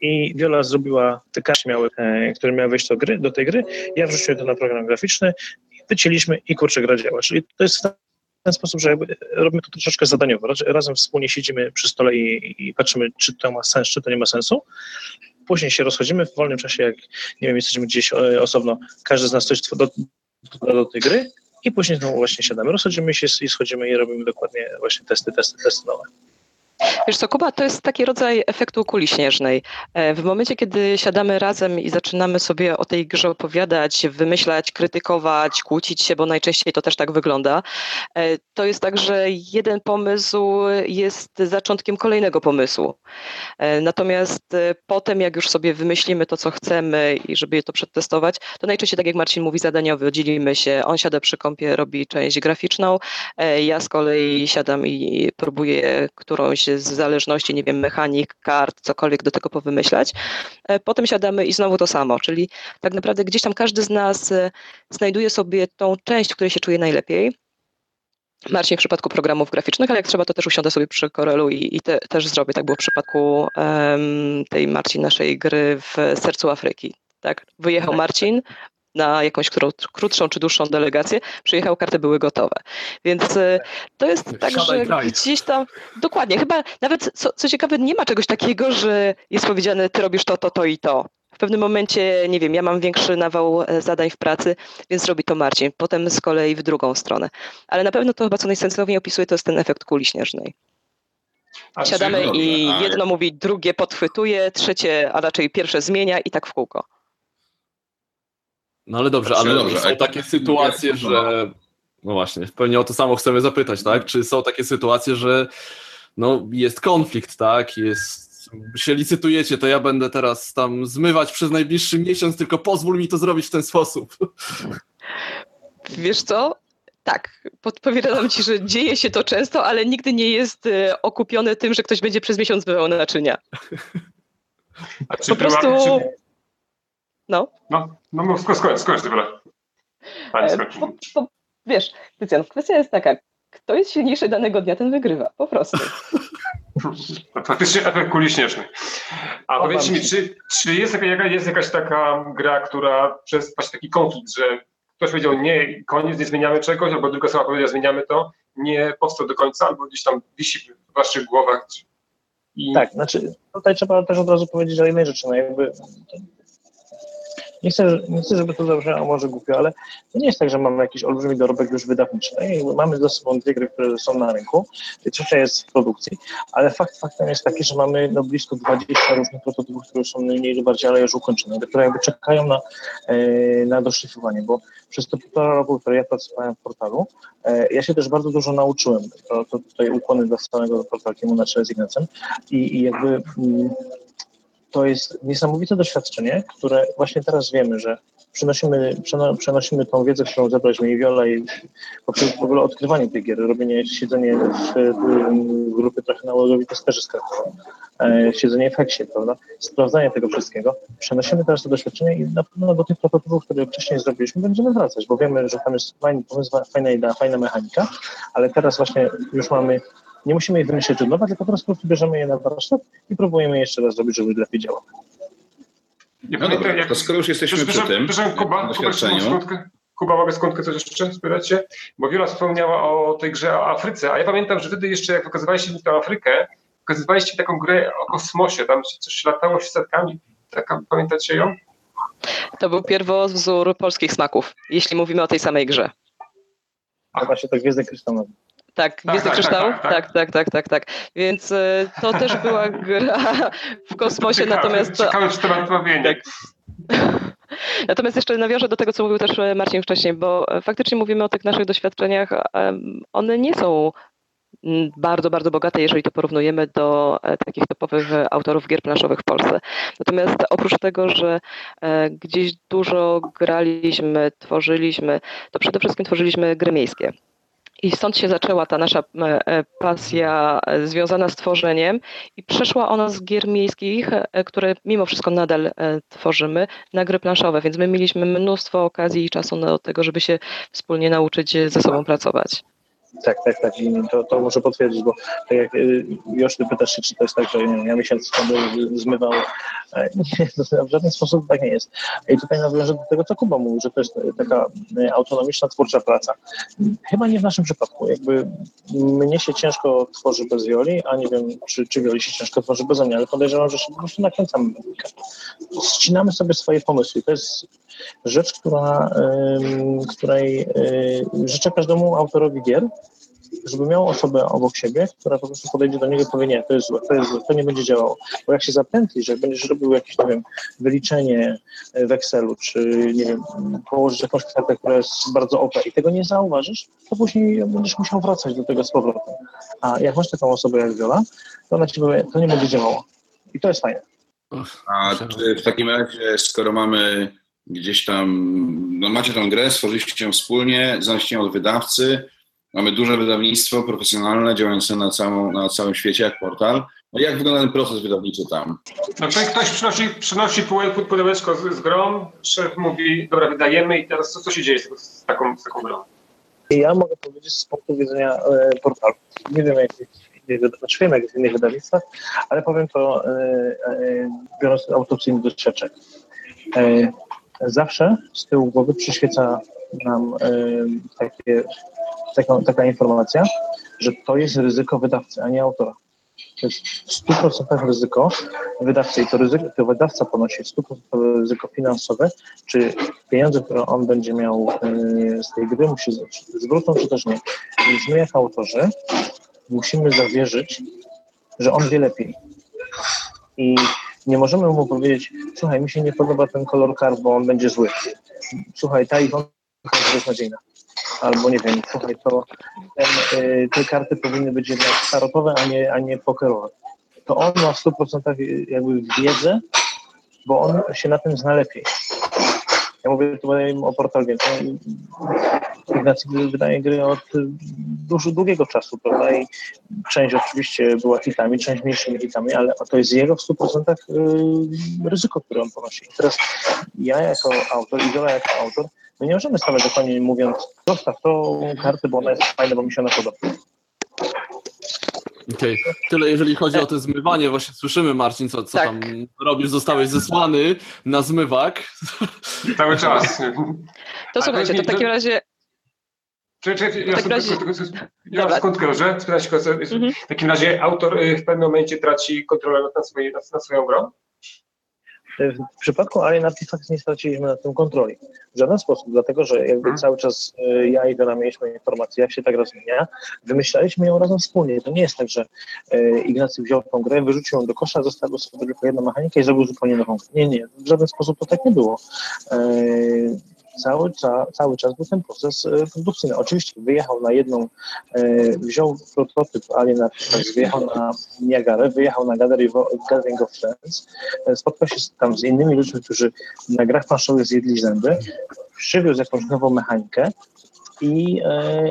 i Wiola zrobiła te karty, e, które miały wejść do, gry, do tej gry. Ja wrzuciłem to na program graficzny, wycięliśmy i kurczę, gra działa. Czyli to jest w ten sposób, że robimy to troszeczkę zadaniowo. Razem wspólnie siedzimy przy stole i, i patrzymy, czy to ma sens, czy to nie ma sensu. Później się rozchodzimy w wolnym czasie, jak nie wiem, jesteśmy gdzieś e, osobno, każdy z nas coś do, do, do tej gry i później znowu właśnie siadamy, rozchodzimy się i schodzimy i robimy dokładnie właśnie testy, testy, testy nowe. Wiesz co, Kuba, to jest taki rodzaj efektu kuli śnieżnej. E, w momencie, kiedy siadamy razem i zaczynamy sobie o tej grze opowiadać, wymyślać, krytykować, kłócić się, bo najczęściej to też tak wygląda, e, to jest tak, że jeden pomysł jest zaczątkiem kolejnego pomysłu. E, natomiast potem, jak już sobie wymyślimy to, co chcemy i żeby to przetestować, to najczęściej, tak jak Marcin mówi, zadaniowy, dzielimy się. On siada przy kąpie, robi część graficzną, ja z kolei siadam i próbuję którąś z zależności, nie wiem, mechanik, kart, cokolwiek do tego powymyślać. E, potem siadamy i znowu to samo, czyli tak naprawdę gdzieś tam każdy z nas e, znajduje sobie tą część, w której się czuje najlepiej. Marcin w przypadku programów graficznych, ale jak trzeba, to też usiądę sobie przy Corelu i, i te, też zrobię. Tak było w przypadku um, tej Marcin naszej gry w sercu Afryki. Tak? Wyjechał tak. Marcin, na jakąś którą, krótszą czy dłuższą delegację, przyjechał, karty były gotowe. Więc e, to jest tak, że gdzieś tam, dokładnie, chyba nawet, co, co ciekawe, nie ma czegoś takiego, że jest powiedziane, ty robisz to, to, to i to. W pewnym momencie, nie wiem, ja mam większy nawał e, zadań w pracy, więc robi to Marcin. Potem z kolei w drugą stronę. Ale na pewno to chyba, co najsensowniej opisuje, to jest ten efekt kuli śnieżnej. Siadamy i jedno mówi, drugie podchwytuje, trzecie, a raczej pierwsze zmienia i tak w kółko. No ale dobrze, ale dobrze, są takie sytuacje, że. No właśnie, pewnie o to samo chcemy zapytać, tak? Czy są takie sytuacje, że no, jest konflikt, tak? Jest. Się licytujecie, to ja będę teraz tam zmywać przez najbliższy miesiąc, tylko pozwól mi to zrobić w ten sposób. Wiesz co? Tak, podpowiadam ci, że dzieje się to często, ale nigdy nie jest e, okupione tym, że ktoś będzie przez miesiąc zmywał naczynia. A po prostu. Czy no. No, no, no skończ, skończ dobra. E, wiesz, Krystian, kwestia jest taka, kto jest silniejszy danego dnia, ten wygrywa, po prostu. *laughs* Faktycznie efekt kuli śnieżnej. A powiedzcie mi, czy, czy jest, jaka, jest jakaś taka gra, która przez właśnie taki konflikt, że ktoś powiedział nie, koniec, nie zmieniamy czegoś, albo druga osoba powiedziała zmieniamy to, nie powstał do końca, albo gdzieś tam wisi w waszych głowach. I... Tak, znaczy tutaj trzeba też od razu powiedzieć o jednej rzeczy, no jakby nie chcę, nie chcę, żeby to zabrzmiało może głupio, ale to nie jest tak, że mamy jakiś olbrzymi dorobek już wydawniczy. No mamy ze sobą dwie gry, które są na rynku, trzecia jest w produkcji, ale fakt faktem jest taki, że mamy no, blisko 20 różnych prototypów, które są mniej lub bardziej, ale już ukończone, które jakby czekają na, e, na doszlifowanie, bo przez te półtora roku, które ja pracowałem w portalu, e, ja się też bardzo dużo nauczyłem. To, to tutaj ukłony dla samego portalu na czele z Ignacem i, i jakby... Mm, to jest niesamowite doświadczenie, które właśnie teraz wiemy, że przenosimy, przenosimy tą wiedzę, którą zebraliśmy i Viola i poprzez w ogóle odkrywanie tej gier, robienie, siedzenie w, grupie trochę nałogowi testerzy z siedzenie w Heksie, prawda, sprawdzanie tego wszystkiego. Przenosimy teraz to doświadczenie i na pewno do tych prototypów, które wcześniej zrobiliśmy, będziemy wracać, bo wiemy, że tam jest fajny pomysł, fajna idea, fajna mechanika, ale teraz właśnie już mamy nie musimy ich wymyśleć od nowa, tylko po prostu bierzemy je na warsztat i próbujemy jeszcze raz zrobić, żeby lepiej działało. Ja no dobra, jak, to skoro już jesteśmy przy tym Kuba, doświadczeniu... Kuba, Kuba, mogę skądkę coś jeszcze spytać się? Bo Wiola wspomniała o tej grze o Afryce, a ja pamiętam, że wtedy jeszcze jak pokazywaliście mi tę Afrykę, pokazywaliście taką grę o kosmosie, tam coś latało setkami, taka, pamiętacie ją? To był pierwowzór polskich smaków, jeśli mówimy o tej samej grze. A właśnie to Gwiezdny Kryształ. Tak, tak, Gwiezdny tak, Kryształ? Tak tak, tak tak, tak, tak, tak, Więc y, to też była gra w kosmosie, ciekawe, natomiast... Ciekawe, temat tak. *laughs* Natomiast jeszcze nawiążę do tego, co mówił też e, Marcin wcześniej, bo e, faktycznie mówimy o tych naszych doświadczeniach. One nie są bardzo, bardzo bogate, jeżeli to porównujemy do takich topowych autorów gier planszowych w Polsce. Natomiast oprócz tego, że gdzieś dużo graliśmy, tworzyliśmy, to przede wszystkim tworzyliśmy gry miejskie. I stąd się zaczęła ta nasza e, e, pasja e, związana z tworzeniem i przeszła ona z gier miejskich, które mimo wszystko nadal tworzymy, na gry planszowe, więc my mieliśmy mnóstwo okazji i czasu do tego, żeby się wspólnie nauczyć ze sobą pracować. Tak, tak, tak. To, to muszę potwierdzić, bo tak jak y, już ty pytasz się, czy to jest tak, że ja miesiąc będę zmywał. E, *laughs* nie, w żaden sposób tak nie jest. I tutaj nawiążę do tego, co Kuba mówił, że to jest taka y, autonomiczna, twórcza praca. Chyba nie w naszym przypadku. Jakby mnie się ciężko tworzy bez wioli, a nie wiem, czy, czy wioli się ciężko tworzy bez mnie, ale podejrzewam, że po prostu nakręcamy. Ścinamy sobie swoje pomysły. To jest rzecz, która, której y, życzę każdemu autorowi gier, żeby miał osobę obok siebie, która po prostu podejdzie do niego i powie, nie, to jest złe, to jest złe, to nie będzie działało. Bo jak się zapętli, że będziesz robił jakieś, nie wiem, wyliczenie w Excelu, czy, nie wiem, położyć jakąś kwotę, która jest bardzo OP i tego nie zauważysz, to później będziesz musiał wracać do tego z powrotem. A jak masz taką osobę jak Wiola, to ona ci powie, to nie będzie działało. I to jest fajne. A czy w takim razie, skoro mamy gdzieś tam, no macie tą grę, stworzyliście ją wspólnie, znaleźliście ją od wydawcy, Mamy duże wydawnictwo profesjonalne działające na, całą, na całym świecie jak portal. No jak wygląda ten proces wydawniczy tam? No tutaj ktoś przynosi, przynosi pudełeczko z, z grą, szef mówi, dobra, wydajemy i teraz co, co się dzieje z, z, taką, z taką grą? Ja mogę powiedzieć z punktu widzenia e, portalu. Nie wiem, jak znaczy wiem, jak jest w innych wydawnictwach, ale powiem to e, e, biorąc autopsyjny doświadczeń. E, zawsze z tyłu głowy przyświeca nam takie taka, taka informacja, że to jest ryzyko wydawcy, a nie autora. To jest w 100% ryzyko wydawcy i to, ryzyko, to wydawca ponosi 100% ryzyko finansowe, czy pieniądze, które on będzie miał z tej gry, mu się zwrócą, czy też nie. Więc my, jako autorzy, musimy zawierzyć, że on wie lepiej. I nie możemy mu powiedzieć, słuchaj, mi się nie podoba ten kolor kart, bo on będzie zły. Słuchaj, ta ikona jest beznadziejna albo nie wiem, słuchaj, to ten, y, te karty powinny być jednak tarotowe, a nie, a nie pokerowe. To on ma w 100% jakby wiedzę, bo on się na tym zna lepiej. Ja mówię tutaj o portal Games. Ignacy wydaje gry od dużo długiego czasu, prawda? I część oczywiście była hitami, część mniejszymi hitami, ale to jest jego w 100% y, ryzyko, które on ponosi. I teraz ja jako autor, Idola jako autor, my nie możemy stawać dokładnie mówiąc, zostaw tą kartę, bo ona jest fajna, bo mi się ona podoba. Okej, okay. tyle jeżeli chodzi o to zmywanie. Właśnie słyszymy, Marcin, co, co tak. tam robisz. Zostałeś zesłany na zmywak. Cały czas. To słuchajcie, to w takim razie... Czekaj, ja, razie... ja skądkę, że w takim razie autor y, w pewnym momencie traci kontrolę nad, swoje, nad swoją grą? W przypadku Alien Artifacts nie straciliśmy nad tym kontroli. W żaden sposób, dlatego że jakby hmm. cały czas e, ja i Dora mieliśmy informację, jak się tak rozmienia, wymyślaliśmy ją razem wspólnie. To nie jest tak, że Ignacy wziął tą grę, wyrzucił ją do kosza, zostawił sobie tylko jedną mechanikę i zrobił zupełnie nową. Nie, nie, w żaden sposób to tak nie było. Cały, cza, cały czas był ten proces e, produkcyjny. Oczywiście wyjechał na jedną, e, wziął prototyp Alien wyjechał na Niagarę, wyjechał na Gathering of Friends, e, spotkał się tam z innymi ludźmi, którzy na grach planszowych zjedli zęby, przywiózł jakąś nową mechanikę, i,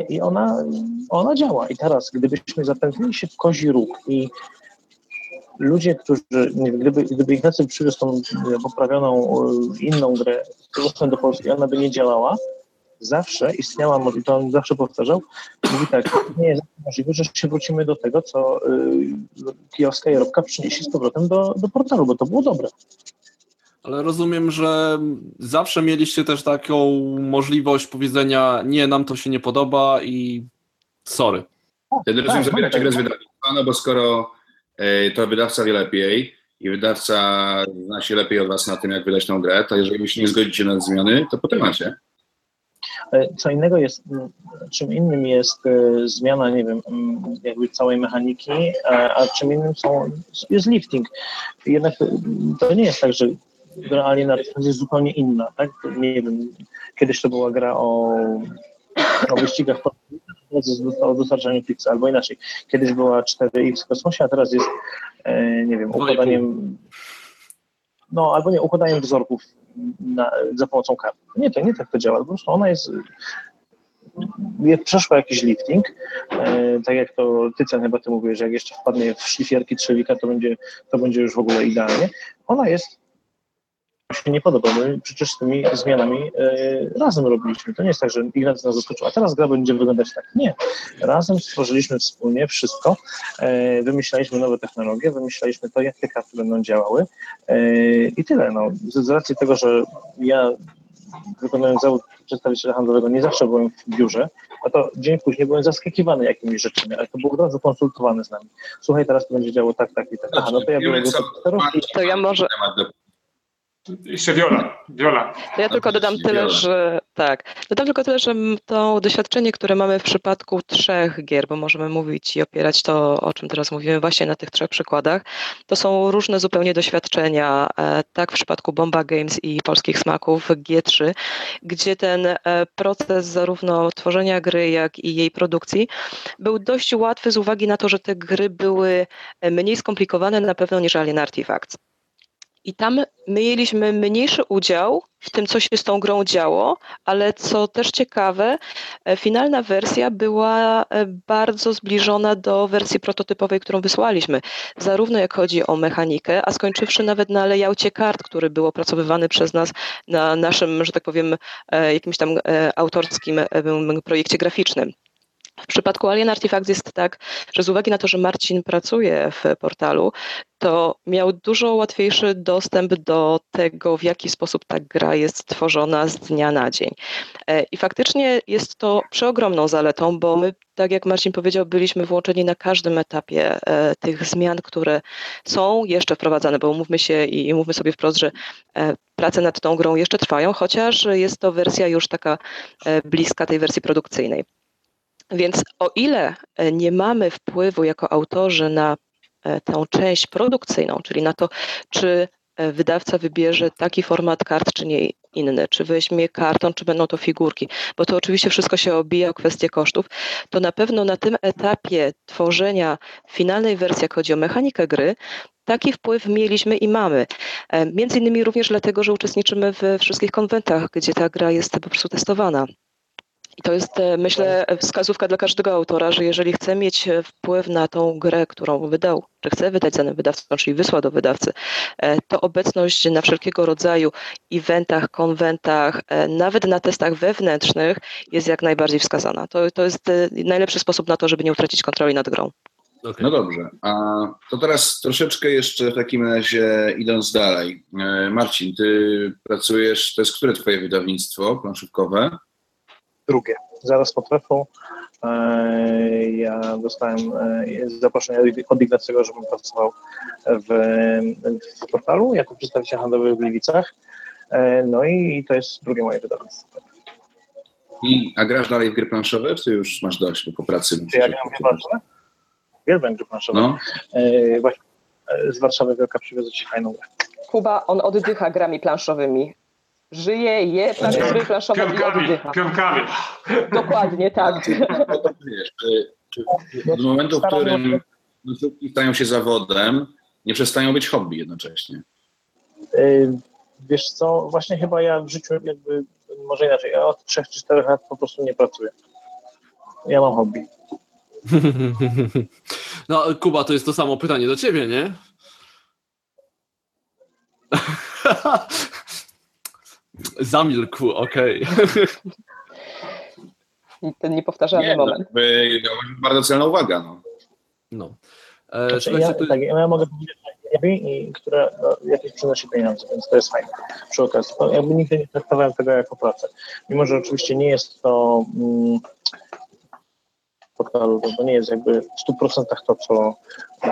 i ona, ona działa. I teraz, gdybyśmy zapętlili się w kozi róg i ludzie, którzy, gdyby, gdyby Ignacy przywiózł tą poprawioną inną grę do Polski, ona by nie działała, zawsze istniała, i to on zawsze powtarzał, mówi tak, nie jest możliwe, że się wrócimy do tego, co y, kijowska Jarobka przyniesie z powrotem do, do portalu, bo to było dobre. Ale rozumiem, że zawsze mieliście też taką możliwość powiedzenia nie, nam to się nie podoba i sorry. Wtedy tak, rozumiem, zabieracie grę z wydawnictwa, no bo skoro to wydawca wie lepiej i wydawca zna się lepiej od was na tym, jak wydać tą grę, to jeżeli się nie zgodzicie na zmiany, to potem macie. E, co innego jest, czym innym jest e, zmiana, nie wiem, jakby całej mechaniki, a czym innym są, jest lifting. Jednak to nie jest tak, że gra Alien jest zupełnie inna, tak? Nie wiem, kiedyś to była gra o, o wyścigach o dostarczaniu pizzy, albo inaczej. Kiedyś była 4X w kosmosie, a teraz jest, e, nie wiem, układaniem no albo nie, układaniem wzorków na, za pomocą kart. Nie, to nie tak to działa, po prostu ona jest przeszła jakiś lifting, e, tak jak to ty Cen, chyba ty mówisz, że jak jeszcze wpadnie w szlifierki trzewika, to będzie, to będzie już w ogóle idealnie. Ona jest się nie podoba. My przecież z tymi zmianami e, razem robiliśmy. To nie jest tak, że Ignacy nas zaskoczył, a teraz gra będzie wyglądać tak. Nie. Razem stworzyliśmy wspólnie wszystko, e, wymyślaliśmy nowe technologie, wymyślaliśmy to, jak te karty będą działały e, i tyle. No. Z, z racji tego, że ja wykonując zawód przedstawiciela handlowego nie zawsze byłem w biurze, a to dzień później byłem zaskakiwany jakimiś rzeczami, ale to było od razu konsultowane z nami. Słuchaj, teraz to będzie działo tak, tak i tak. Aha, no to ja byłem To ja może... Jeszcze Wiola. Wiola. To ja tylko dodam tyle, że tak. Dodam tylko tyle, że to doświadczenie, które mamy w przypadku trzech gier, bo możemy mówić i opierać to, o czym teraz mówimy, właśnie na tych trzech przykładach, to są różne zupełnie doświadczenia. E, tak w przypadku Bomba Games i polskich smaków G3, gdzie ten e, proces zarówno tworzenia gry, jak i jej produkcji był dość łatwy z uwagi na to, że te gry były e, mniej skomplikowane na pewno niż Alien Artifacts. I tam my mieliśmy mniejszy udział w tym, co się z tą grą działo, ale co też ciekawe, e, finalna wersja była e, bardzo zbliżona do wersji prototypowej, którą wysłaliśmy. Zarówno jak chodzi o mechanikę, a skończywszy nawet na layoutie kart, który był opracowywany przez nas na naszym, że tak powiem, e, jakimś tam autorskim projekcie graficznym. W przypadku Alien Artifacts jest tak, że z uwagi na to, że Marcin pracuje w portalu, to miał dużo łatwiejszy dostęp do tego, w jaki sposób ta gra jest tworzona z dnia na dzień. E, I faktycznie jest to przeogromną zaletą, bo my, tak jak Marcin powiedział, byliśmy włączeni na każdym etapie e, tych zmian, które są jeszcze wprowadzane, bo umówmy się i mówmy sobie wprost, że e, prace nad tą grą jeszcze trwają, chociaż jest to wersja już taka bliska tej wersji produkcyjnej. Więc o ile e, nie mamy wpływu jako autorzy na e, tę część produkcyjną, czyli na to, czy e, wydawca wybierze taki format kart, czy nie inny, czy weźmie karton, czy będą to figurki, bo to oczywiście wszystko się obija o kwestię kosztów, to na pewno na tym etapie tworzenia finalnej wersji, jak chodzi o mechanikę gry, taki wpływ mieliśmy i mamy. Między innymi również dlatego, że uczestniczymy we wszystkich konwentach, gdzie ta gra jest po prostu testowana. I to jest, e, myślę, wskazówka dla każdego autora, że jeżeli chce mieć e, wpływ na tą grę, którą wydał, czy chce wydać danym wydawcą, czyli wysłał do wydawcy, e, to obecność na wszelkiego rodzaju eventach, konwentach, nawet na testach wewnętrznych jest jak najbardziej wskazana. To, to jest najlepszy sposób na to, żeby nie utracić kontroli nad grą. Okay. No dobrze, a to teraz troszeczkę jeszcze w takim razie idąc dalej. Marcin, ty pracujesz, to jest które twoje wydawnictwo planszówkowe? Drugie. Zaraz po trefu e, ja dostałem e, zaproszenie od Ignacego, żebym pracował w, w portalu jako przedstawiciel handlowy w Gliwicach. E, no i to jest drugie moje wydawnictwo. I, a grasz dalej w gry planszowe, czy już masz dość po pracy? Czy ja gram w gry planszowe? Wielbiam gry planszowe. No. właśnie z Warszawy Wielka przywiozę Ci fajną grę. Kuba, on oddycha grami planszowymi żyje, je planszowe i oddycha. Pionkami. Dokładnie, tak. Od momentu, w którym planszówki stają się zawodem, nie przestają być hobby jednocześnie. Y, wiesz co, właśnie chyba ja w życiu jakby, może inaczej, ja od 3 czy 4 lat po prostu nie pracuję. Ja mam hobby. *laughs* No Kuba, to jest to samo pytanie do ciebie, nie? *laughs* Zamilkł, okej. Okay. *laughs* Ten niepowtarzalny nie, no, moment. No, bardzo celna uwaga. No. no. Znaczy, ja, tak, ja mogę powiedzieć, które no, jakieś przynosi pieniądze, więc to jest fajne przy okazji. To jakby nigdy nie traktowałem tego jako pracę. Mimo, że oczywiście nie jest to mm, portalu, to nie jest jakby w 100% to, co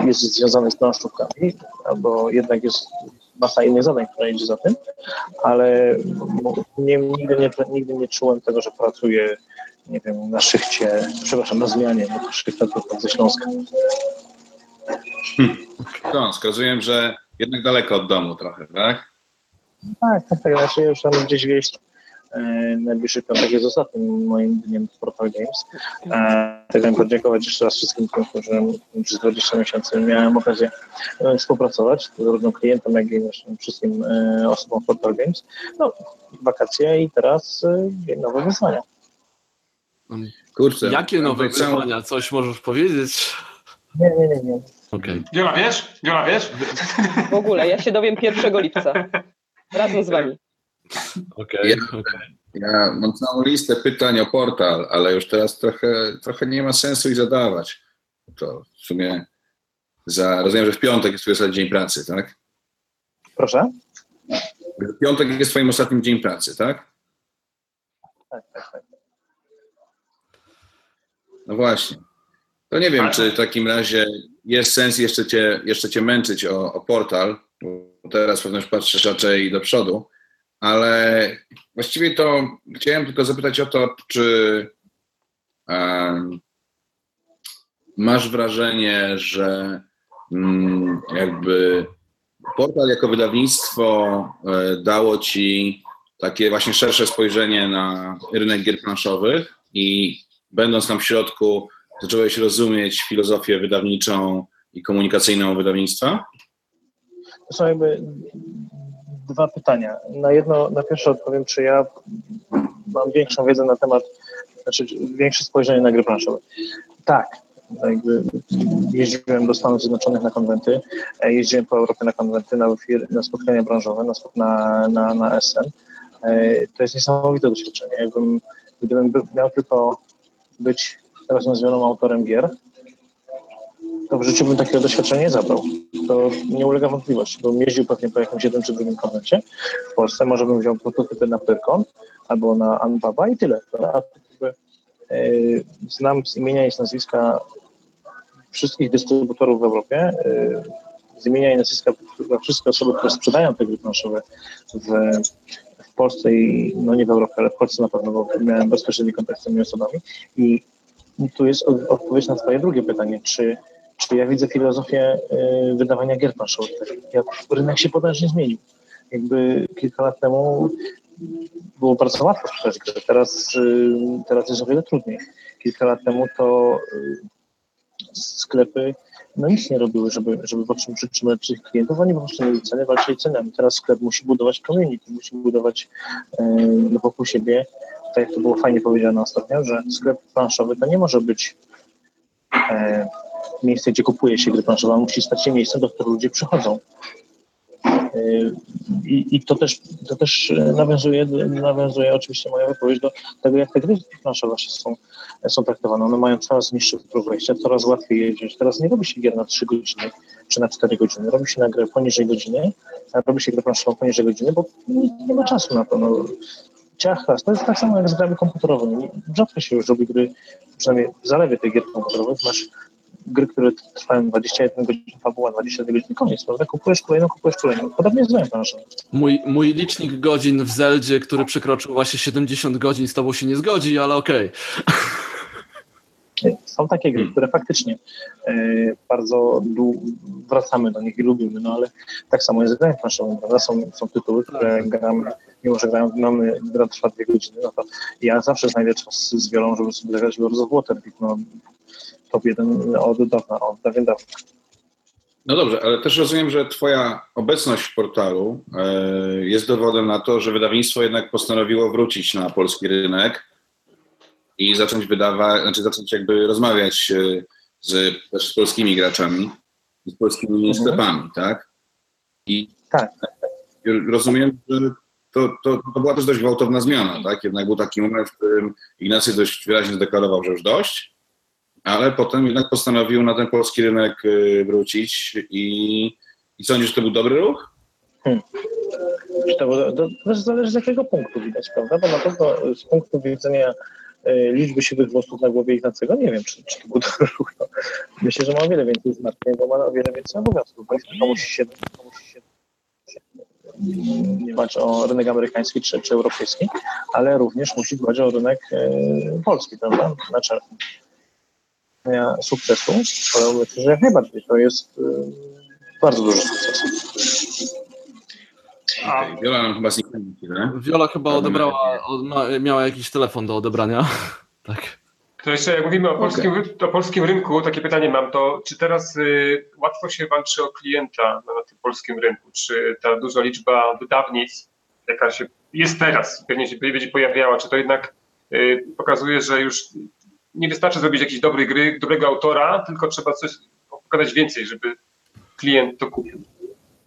jest związane z planszówkami, albo jednak jest masa innych zadań, które idzie za tym, ale nie, nigdy, nie, nigdy nie czułem tego, że pracuję, nie wiem, na szychcie, przepraszam, na zmianie, bo szychta to ze Śląska. Hmm. Śląsk, rozumiem, że jednak daleko od domu trochę, tak? Tak, tak, tak. Znaczy już tam gdzieś wieść e, najbliższy piątek jest ostatnim moim dniem w Portal Games. E, chciałem podziękować jeszcze raz wszystkim, którzy przez 20 miesięcy miałem okazję e, współpracować, zarówno klientem, jak i wszystkim e, osobom w Portal Games. No, wakacje i teraz e, nowe wyzwania. Kurczę. Jakie nowe wyzwania? Coś możesz powiedzieć? Nie, nie, nie. nie. Okay. Wiesz? Wiola, wiesz? W ogóle, ja się dowiem 1 lipca. Razem z wami. Okej. Okay, ja, okay. ja mam całą listę pytań o portal, ale już teraz trochę, trochę nie ma sensu ich zadawać. To w sumie za, rozumiem, że w piątek jest twój ostatni dzień pracy, tak? Proszę? W piątek jest twoim ostatnim dzień pracy, tak? Tak, tak, tak. No właśnie. To nie wiem, czy w takim razie jest sens jeszcze cię, jeszcze cię męczyć o, o portal, bo teraz pewnie patrzysz raczej do przodu, ale właściwie to chciałem tylko zapytać o to, czy um, masz wrażenie, że um, jakby portal jako wydawnictwo e, dało ci takie właśnie szersze spojrzenie na rynek gier planszowych i będąc tam w środku zacząłeś rozumieć filozofię wydawniczą i komunikacyjną wydawnictwa? To dwa pytania. Na jedno, na pierwsze odpowiem, czy ja mam większą wiedzę na temat, znaczy większe spojrzenie na gry planszowe. Tak, jakby jeździłem do Stanów Zjednoczonych na konwenty, e, jeździłem po Europie na konwenty, na, na spotkania branżowe, na, na, na, na SN. E, to jest niesamowite doświadczenie. Jakbym, gdybym miał tylko być nazwaną autorem gier, w życiu bym takiego doświadczenia nie zabrał. To nie ulega wątpliwości, bo jeździł pewnie po jakimś jednym czy drugim konwencie w Polsce, może bym wziął prototypy na Pyrkon albo na Anbaba i tyle. A e, znam z imienia i z nazwiska wszystkich dystrybutorów w Europie, e, z imienia i nazwiska wszystkie osoby, które sprzedają te gry planszowe w, w Polsce i no nie w Europie, ale w Polsce na pewno, bo miałem bezpośredni kontakt z tymi osobami i tu jest odpowiedź na Twoje drugie pytanie, czy, ja widzę filozofię y, wydawania gier planszowych. Jak rynek się potężnie zmienił. Jakby kilka lat temu było bardzo łatwo sprzedać gry, teraz, y, teraz jest o wiele trudniej. Kilka lat temu to y, sklepy no nic nie robiły, żeby, żeby przytrzymać tych klientów, oni po prostu mieli ceny, walczyli cenami. Teraz sklep musi budować community, musi budować yy, wokół siebie tak jak to było fajnie powiedziane ostatnio, że sklep planszowy to nie może być miejsce, gdzie kupuje się gry planszowe, musi stać się miejscem, do którego ludzie przychodzą. E, I, I, to też, to też nawiązuje, nawiązuje oczywiście moja wypowiedź do tego, jak te gry planszowe są, są traktowane. One mają coraz niższy próg wejścia, coraz łatwiej jeździć. Teraz nie robi się gier na 3 godziny czy na 4 godziny. Robi się na grę poniżej godziny, a robi się grę planszową poniżej godziny, bo nie, nie ma czasu na to. No, ciachas. To jest tak samo jak z grami komputerowymi. Rzadko się już robi gry, przynajmniej zalewie tych gier komputerowych masz gry, które trwają 21 godzin, fabuła 21 godzin, koniec, prawda? Kupujesz kolejną, kupujesz kolejną. Podobnie jest z. Mój, mój licznik godzin w Zeldzie, który przekroczył właśnie 70 godzin, z tobą się nie zgodzi, ale okej. Okay. Są takie gry, które faktycznie e, bardzo wracamy do nich i lubimy, no ale tak samo jest z planszowym, prawda? Są, są tytuły, które gramy mimo że grają, mamy, gra trwa dwie godziny, no to ja zawsze znajdę czas z wielą, żeby sobie zagrać Lords of Waterdeep, no top jeden od dawna, od dawien dawna. No dobrze, ale też rozumiem, że Twoja obecność w portalu e, jest dowodem na to, że wydawnictwo jednak postanowiło wrócić na polski rynek i zacząć wydawać, znaczy zacząć jakby rozmawiać e, z, z polskimi graczami, z polskimi mhm. sklepami, tak? I tak. rozumiem, że to, to, to była też dość gwałtowna zmiana, tak? Jednak był taki moment, w którym Ignacy dość wyraźnie zdeklarował, że już dość. Ale potem jednak postanowił na ten polski rynek y, wrócić i, i sądzisz, że to był dobry ruch? Hmm. To, to, to zależy z jakiego punktu widać, prawda? Bo na pewno z punktu widzenia y, liczby siwych włosów na głowie Ignacego, nie wiem, czy, czy to był dobry ruch. No. Myślę, że ma o wiele więcej zmartwień, bo ma o wiele więcej obowiązków, bo jeśli musi się, się nie dbać o rynek amerykański czy, czy europejski, ale również musi dbać o rynek e, polski, prawda? Znaczy, sukcesu, ale myślę, że jak najbardziej to jest e, bardzo duży sukces. Wiola nam chyba zniknęła. Wiola chyba odebrała, miała jakiś telefon do odebrania. *laughs* tak. To jeszcze jak mówimy o polskim, okay. o polskim rynku, takie pytanie mam, to czy teraz y, łatwo się walczy o klienta na, na, tym polskim rynku? Czy ta duża liczba wydawnictw, jaka się jest teraz, pewnie się będzie pojawiała, czy to jednak y, pokazuje, że już nie wystarczy zrobić jakiejś dobrej gry, dobrego autora, tylko trzeba coś pokazać więcej, żeby klient to kupił?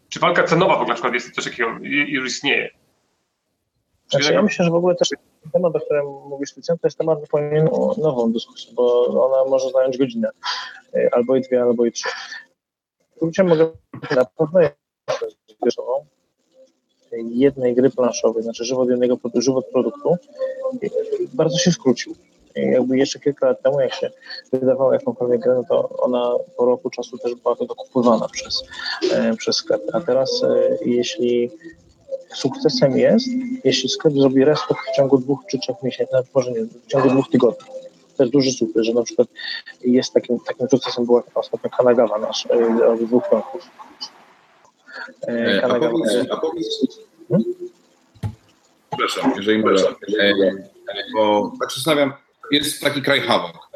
Czy walka cenowa w ogóle na przykład jest coś takiego, już istnieje? Znaczy, ja myślę, że w ogóle też temat, o którym mówisz, Lucjan, to jest temat zupełnie nową dyskusję, bo ona może zająć godzinę, y, albo i dwie, albo i trzy. Skrócie mogę na pewno jednej gry planszowej, znaczy żywot jednego żywot produktu bardzo się skrócił. Jakby jeszcze kilka lat temu, jak się wydawała jakąkolwiek grę, no to ona po roku czasu też była to dokupywana przez, y, przez sklep. A teraz jeśli sukcesem jest, jeśli sklep zrobi restock w ciągu dwóch czy trzech miesięcy, nawet może nie, w ciągu dwóch tygodni. To jest duży sukces, że na przykład jest takim, takim sukcesem była ostatnio Kanagawa nasz e, od dwóch roków. E, e, Kanagawa. A powiedz, hmm? Przepraszam, jeżeli mogę, bo tak się zastanawiam, jest taki kraj Hawok.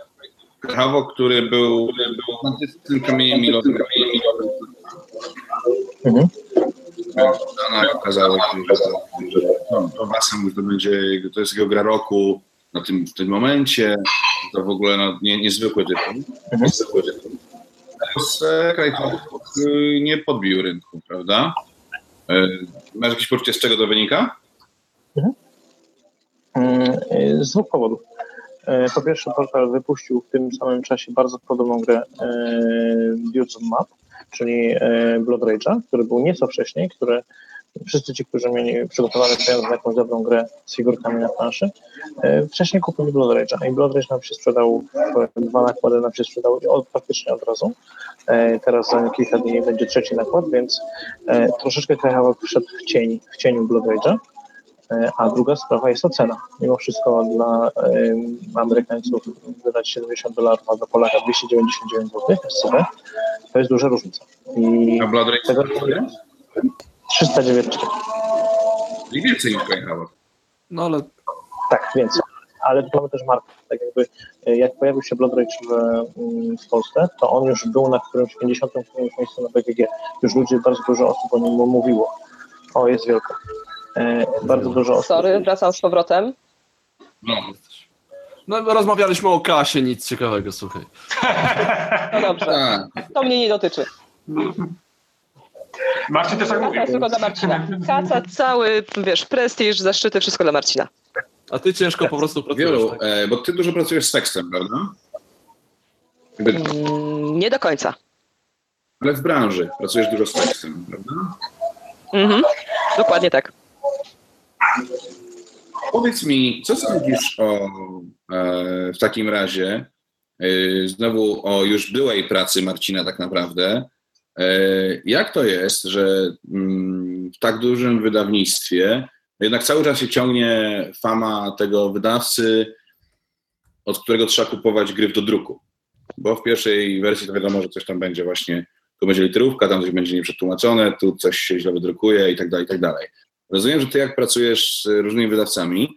Hawok, który był, który był fantastycznym kamieniem milowym. Mhm. Dana okazało się, że, no, to Wasem to będzie, to jest jego gra roku na tym, w tym momencie. To w ogóle no, nie, niezwykły tytuł. Niezwykły tytuł. nie podbił rynku, prawda? E, masz jakieś poczucie, z czego to wynika? Mhm. Z dwóch powodów. E, po pierwsze, portal wypuścił w tym samym czasie bardzo podobną grę Dudes of Map, czyli e, Blood Rage'a, który był nieco wcześniej, który wszyscy ci, którzy mieli przygotowane pieniądze na jakąś dobrą grę z figurkami na planszy, e, wcześniej kupili Blood Rage'a i Blood Rage nam się sprzedał, dwa nakłady nam się sprzedały od, praktycznie od razu. E, teraz za kilka dni będzie trzeci nakład, więc troszeczkę Krajhawok wszedł w cień, w cieniu Blood Rage'a. A druga sprawa jest ocena. Mimo wszystko dla Amerykańców wydać 70 dolarów, a dla Polaka 299 zł SCB, to jest duża różnica. I a Blood Rage 394. I więcej niż Greyhound. No ale... Tak, więcej. Ale tu mamy też markę. Tak jakby e, jak pojawił się Blood Rage w, mm, w Polsce, to on już był na którymś 50 którymś miejscu na BGG. Już ludzie, bardzo dużo osób o nim mówiło. O, jest wielka. E, bardzo dużo osób. Sorry, wracam z powrotem. No. No, rozmawialiśmy o kasie, nic ciekawego, słuchaj. No dobrze, tak. to mnie nie dotyczy. Marcin też tak mówi. Tylko dla Marcina. Kaca, cały, wiesz, prestiż, zaszczyty, wszystko dla Marcina. A ty ciężko po prostu pracujesz. Wielu, tak? e, bo ty dużo pracujesz z tekstem, prawda? Jakby... Mm, nie do końca. Ale w branży pracujesz dużo z tekstem, prawda? Mhm, dokładnie tak. Powiedz mi, co sądzisz o e, w takim razie, e, znowu o już byłej pracy Marcina tak naprawdę, e, jak to jest, że mm, w tak dużym wydawnictwie jednak cały czas się ciągnie fama tego wydawcy, od którego trzeba kupować gry do druku? Bo w pierwszej wersji to wiadomo, że coś tam będzie właśnie, tu będzie literówka, tam coś będzie nieprzetłumaczone, tu coś się źle wydrukuje i tak dalej, i tak dalej. Rozumiem, że ty jak pracujesz z różnymi wydawcami,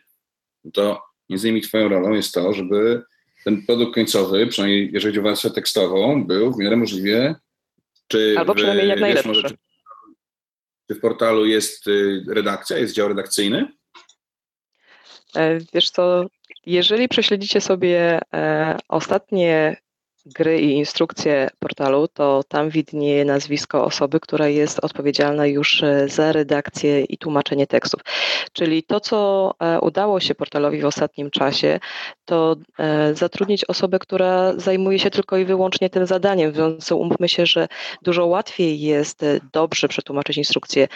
to między innymi twoją rolą jest to, żeby ten produkt końcowy, przynajmniej jeżeli chodzi o wersję tekstową, był w miarę możliwie, czy Albo przynajmniej jak najlepszy. Może, czy, czy w portalu jest y, redakcja, jest dział redakcyjny? E, wiesz co, jeżeli prześledzicie sobie e, ostatnie gry i instrukcje portalu, to tam widnieje nazwisko osoby, która jest odpowiedzialna już e, za redakcję i tłumaczenie tekstów. Czyli to, co e, udało się portalowi w ostatnim czasie, to e, zatrudnić osobę, która zajmuje się tylko i wyłącznie tym zadaniem, więc umówmy się, że dużo łatwiej jest dobrze przetłumaczyć instrukcję,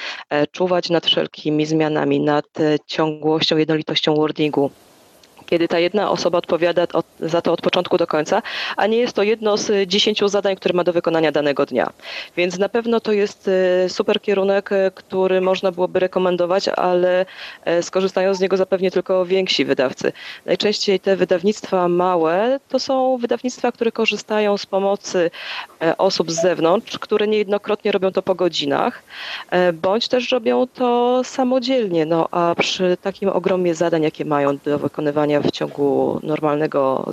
czuwać nad wszelkimi zmianami, nad ciągłością, jednolitością wordingu kiedy ta jedna osoba odpowiada od, za to od początku do końca, a nie jest to jedno z dziesięciu zadań, które ma do wykonania danego dnia. Więc na pewno to jest e, super kierunek, e, który można byłoby rekomendować, ale e, skorzystają z niego zapewnie tylko więksi wydawcy. Najczęściej te wydawnictwa małe to są wydawnictwa, które korzystają z pomocy osób z zewnątrz, które niejednokrotnie robią to po godzinach, bądź też robią to samodzielnie. No a przy takim ogromie zadań, jakie mają do wykonywania w ciągu normalnego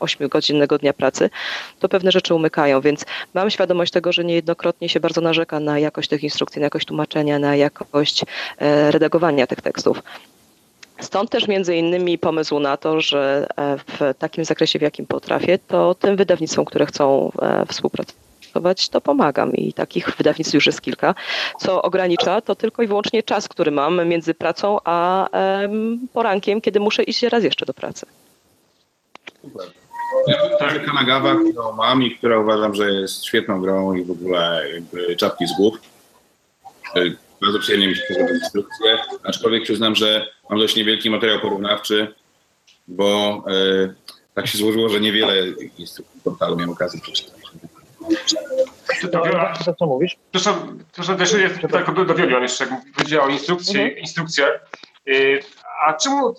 8-godzinnego dnia pracy, to pewne rzeczy umykają, więc mam świadomość tego, że niejednokrotnie się bardzo narzeka na jakość tych instrukcji, na jakość tłumaczenia, na jakość e, redagowania tych tekstów. Stąd też między innymi pomysł na to, że e, w takim zakresie, w jakim potrafię, to tym wydawnictwom, które chcą e, współpracować, to pomagam i takich *laughs* wydawnictw już jest kilka. Co ogranicza, to tylko i wyłącznie czas, który mam między pracą a porankiem, kiedy muszę iść raz jeszcze do pracy. Super. Tak, Kanagawa, którą mam i która uważam, że jest świetną grą i w ogóle czapki z głów. E, bardzo przyjemnie mi się podoba instrukcje, aczkolwiek przyznam, że mam dość niewielki materiał porównawczy, bo e, tak się złożyło, że niewiele instrukcji portalu miałem okazję przeczytać. No, to, co mówisz? Proszę, proszę też jest tak do Wiolion jeszcze, jak powiedziała o instrukcji, mhm. instrukcjach. Y, a czemu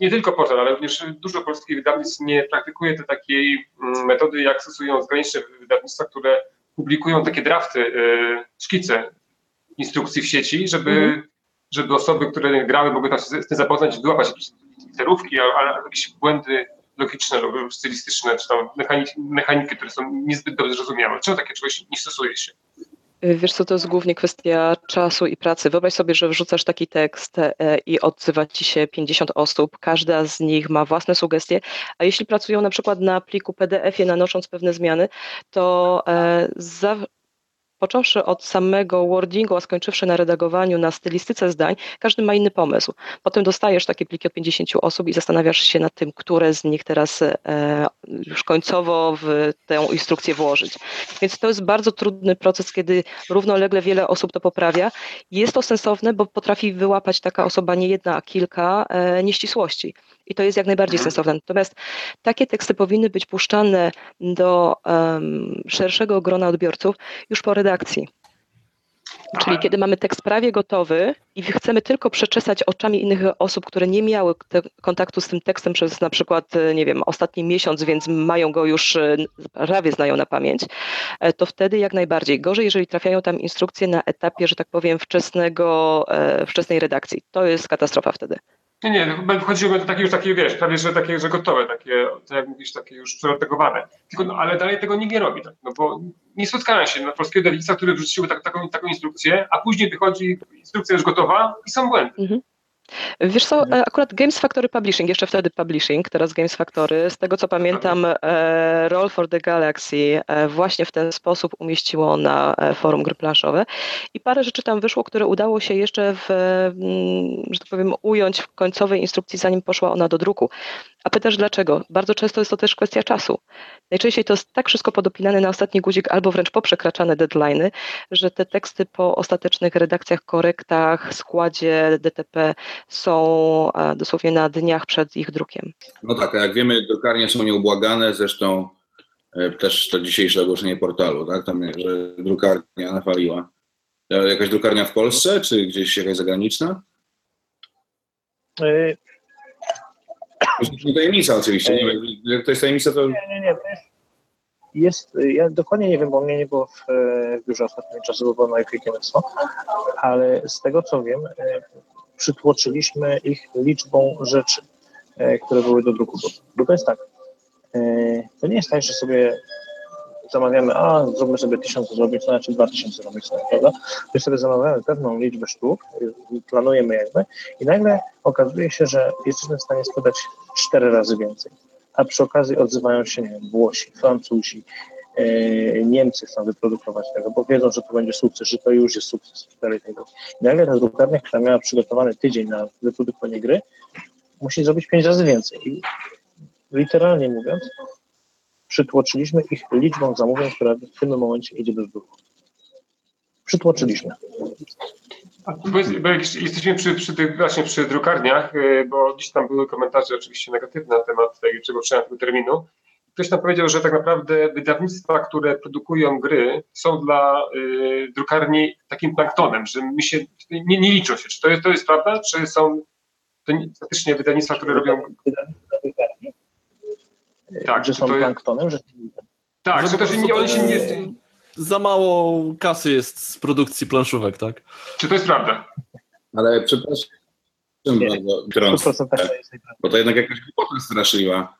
nie tylko portal, ale również dużo polskich wydawnictw nie praktykuje tej takiej mm, metody, jak stosują zagraniczne wydawnictwa, które publikują takie drafty, y, szkice instrukcji w sieci, żeby, mhm. żeby osoby, które grały, mogły tam się z tym zapoznać, wyłapać jakieś literówki, albo jakieś błędy logiczne lub stylistyczne, czy tam mechaniki, które są niezbyt dobrze zrozumiałe. Czemu takie czegoś nie stosuje się? Wiesz co, to jest głównie kwestia czasu i pracy. Wyobraź sobie, że wrzucasz taki tekst e, i odzywa ci się 50 osób, każda z nich ma własne sugestie, a jeśli pracują na przykład na pliku PDF-ie, nanosząc pewne zmiany, to e, począwszy od samego wordingu, a skończywszy na redagowaniu, na stylistyce zdań, każdy ma inny pomysł. Potem dostajesz takie pliki od 50 osób i zastanawiasz się nad tym, które z nich teraz e, już końcowo w tę instrukcję włożyć. Więc to jest bardzo trudny proces, kiedy równolegle wiele osób to poprawia. Jest to sensowne, bo potrafi wyłapać taka osoba nie jedna, a kilka e, nieścisłości i to jest jak najbardziej mhm. sensowne. Natomiast takie teksty powinny być puszczane do um, szerszego grona odbiorców już po redakcji. Czyli kiedy mamy tekst prawie gotowy i chcemy tylko przeczesać oczami innych osób, które nie miały kontaktu z tym tekstem przez na przykład, e, nie wiem, ostatni miesiąc, więc mają go już, e, prawie znają na pamięć, e, to wtedy jak najbardziej. Gorzej, jeżeli trafiają tam instrukcje na etapie, że tak powiem, wczesnego, wczesnej redakcji. To jest katastrofa wtedy. Nie, nie, chodziło do takiej już takiej, wiesz, prawie że takie, że gotowe, takie, tak jak mówisz, takie już przeredagowane. Tylko, no, ale dalej tego nikt nie robi, tak, no bo nie spotkałem się na polskiego dewisa, które wrzuciły tak, taką, taką instrukcję, a później wychodzi instrukcja już gotowa i są błędy. Mhm. Wiesz co, e, akurat Games Factory Publishing, jeszcze wtedy Publishing, teraz Games Factory, z tego co pamiętam, e, Roll for the Galaxy e, właśnie w ten sposób umieściło na forum gry planszowe i parę rzeczy tam wyszło, które udało się jeszcze w, mm, że tak powiem, ująć w końcowej instrukcji, zanim poszła ona do druku. A pytasz dlaczego? Bardzo często jest to też kwestia czasu. Najczęściej to jest tak wszystko podopinane na ostatni guzik albo wręcz poprzekraczane deadlines, że te teksty po ostatecznych redakcjach, korektach, składzie DTP są e, dosłownie na dniach przed ich drukiem. No tak, a jak wiemy, drukarnie są nieubłagane, zresztą e, też to dzisiejsze ogłoszenie portalu, tak, tam, że drukarnia nawaliła. E, jakaś drukarnia w Polsce, czy gdzieś jakaś zagraniczna? To tajemnica oczywiście, nie wiem, jak to jest tajemnica, to... Nie, nie, nie, jest, ja dokładnie nie wiem, bo mnie nie było w, w biurze ostatnim czasu, bo było na kierownictwo, ale z tego co wiem, przytłoczyliśmy ich liczbą rzeczy, e, które były do druku. Bo to jest tak, e, to nie jest tak, że sobie zamawiamy, a zróbmy sobie tysiąc zrobić, to znaczy dwa tysiące zrobić, prawda? My sobie zamawiamy pewną liczbę sztuk, planujemy jakby i nagle okazuje się, że jesteśmy w stanie sprzedać cztery razy więcej a przy okazji odzywają się nie wiem, Włosi, Francuzi, Niemcy chcą wyprodukować tego, bo wiedzą, że to będzie sukces, że to już jest sukces. Dalej, tego. I nagle ta drukarnia, która miała przygotowany tydzień na wyprodukowanie gry, musi zrobić pięć razy więcej. I literalnie mówiąc, przytłoczyliśmy ich liczbą zamówień, która w tym momencie idzie do druku. Przytłoczyliśmy. Bo jesteśmy przy, przy tych właśnie przy drukarniach, y, bo gdzieś tam były komentarze oczywiście negatywne na temat tego, czego tego terminu. Ktoś nam powiedział, że tak naprawdę wydawnictwa, które produkują gry, są dla y, drukarni takim planktonem, że my się nie, nie liczą się. Czy to jest, to jest prawda? Czy są to faktycznie wydawnictwa, które robią. Tak, że są planktonem, że. Tak, że też nie, oni się nie za mało kasy jest z produkcji planszówek, tak? Czy to jest prawda? Ale przepraszam bardzo, bo to jednak jakaś głupota straszyła.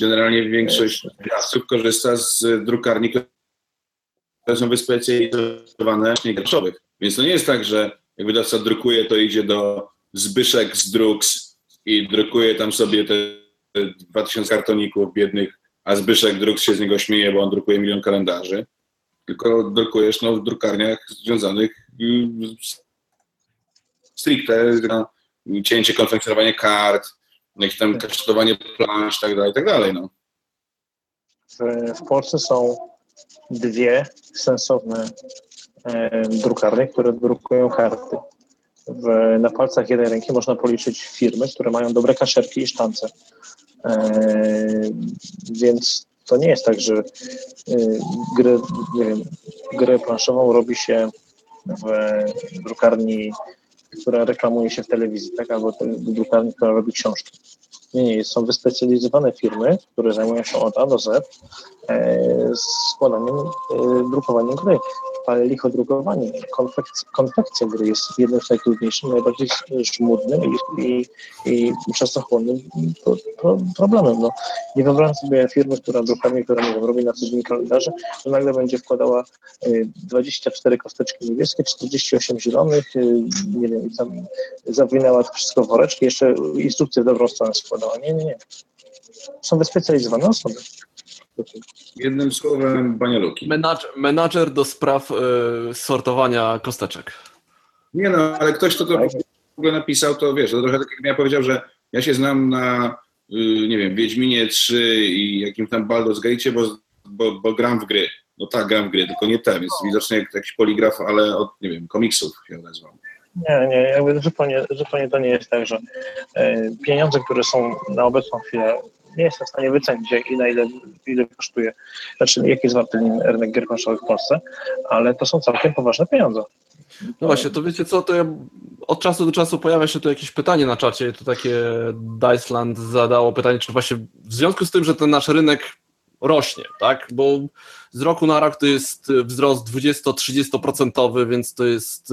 Generalnie większość wydawców korzysta z drukarni, które są wyspecjalizowane właśnie graczowych. Więc to nie jest tak, że jak wydawca drukuje, to idzie do Zbyszek z Druks i drukuje tam sobie te 2000 kartoników biednych, a Zbyszek Druks się z niego śmieje, bo on drukuje milion kalendarzy tylko drukujesz no, w drukarniach związanych z stricte na cięcie, konfekcjonowanie kart, jakieś tam kasztowanie plansz, tak dalej, tak dalej. No. W Polsce są dwie sensowne e, drukarnie, które drukują karty. W, na palcach jednej ręki można policzyć firmy, które mają dobre kaszerki i sztance. E, więc to nie jest tak, że y, grę, nie wiem, grę planszową robi się w drukarni, która reklamuje się w telewizji, tak? albo drukarni, która robi książki. Nie, nie, są wyspecjalizowane firmy, które zajmują się od A do Z e, składaniem, e, drukowaniem gry ale lichodrukowanie, konfekcja, konfekcja gry jest jednym z najtrudniejszych, najbardziej żmudnym i, i, i czasochłonnym problemem. No, nie wyobrażam sobie firmy, która drukami, która nie wiem, robi na co dzień kalendarze, to nagle będzie wkładała 24 y, kosteczki niebieskie, 48 zielonych, y, nie wiem, tam zawinęła to wszystko w woreczki, jeszcze instrukcję w dobrą stronę składała. Nie, nie, nie. Są wyspecjalizowane osoby. Jednym słowem, banialuki. Menadż, menadżer do spraw y, sortowania kosteczek. Nie no, ale ktoś, kto to w ogóle napisał, to wiesz, to trochę tak jak ja powiedział, że ja się znam na, y, nie wiem, Wiedźminie 3 i jakim tam Baldur's Gate, bo, bo, bo gram w gry. No tak, gram w gry, tylko nie te, więc widocznie jak jakiś poligraf, ale od, nie wiem, komiksów się odezwał. Nie, nie, jakby zupełnie, zupełnie to nie jest tak, że e, pieniądze, które są na obecną chwilę nie jestem w stanie wycenić, i na ile, ile kosztuje, znaczy jaki jest warty rynek gier planszowych w Polsce, ale to są całkiem poważne pieniądze. No właśnie, to wiecie co, to ja, od czasu do czasu pojawia się tu jakieś pytanie na czacie, to takie Diceland zadało pytanie, czy właśnie w związku z tym, że ten nasz rynek rośnie, tak, bo z roku na rok to jest wzrost 20-30%, więc to jest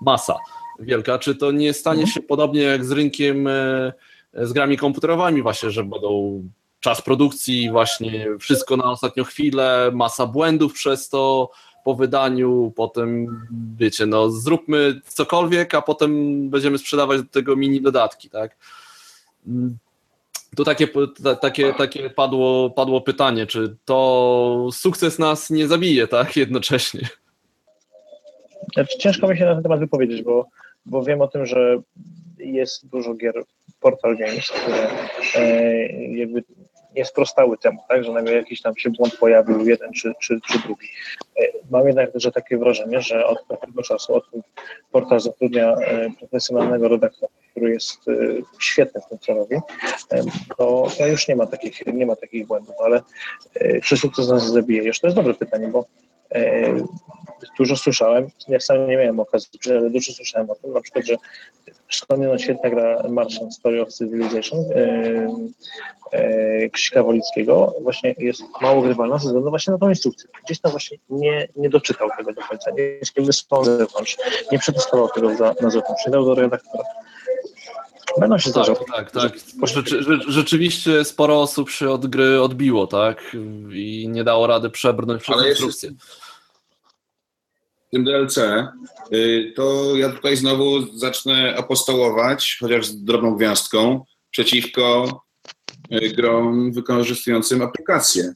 masa wielka, czy to nie stanie mhm. się podobnie jak z rynkiem e, z grami komputerowymi właśnie, że będą czas produkcji, właśnie wszystko na ostatnią chwilę, masa błędów przez to po wydaniu, potem wiecie, no zróbmy cokolwiek, a potem będziemy sprzedawać do tego mini dodatki, tak? Tu takie, takie, takie padło, padło pytanie, czy to sukces nas nie zabije, tak, jednocześnie? Znaczy, ciężko mi się na ten temat wypowiedzieć, bo, bo wiem o tym, że jest dużo gier Portal Games, które e, jakby nie sprostały temu, tak, że nagle jakiś tam się błąd pojawił, jeden czy, czy, czy drugi. E, mam jednak że takie wrażenie, że od pewnego czasu, od portal zatrudnia e, profesjonalnego redaktora, który jest świetny w tym, co robi, to, to już nie ma takich, nie ma takich błędów, ale czy sukces nas zabije? Już to jest dobre pytanie, bo dużo słyszałem, ja sam nie miałem okazji, ale dużo słyszałem o tym, na przykład, że Wspomniana świetna gra Martian Story of Civilization e, Krzyśka Wolickiego właśnie jest mało grywalna ze względu właśnie na tą instrukcję. Gdzieś tam właśnie nie, nie doczytał tego do końca, nie jest wysłał zewnątrz, nie przetestował tego za, na zewnątrz, nie dał do redaktora. Będą się. Tak, tak, tak. Rzeczy, rzeczywiście sporo osób się od gry odbiło, tak? I nie dało rady przebrnąć przez instrukcję. Jest tym DLC, y, to ja tutaj znowu zacznę apostołować, chociaż z drobną gwiazdką, przeciwko grom wykorzystującym aplikację.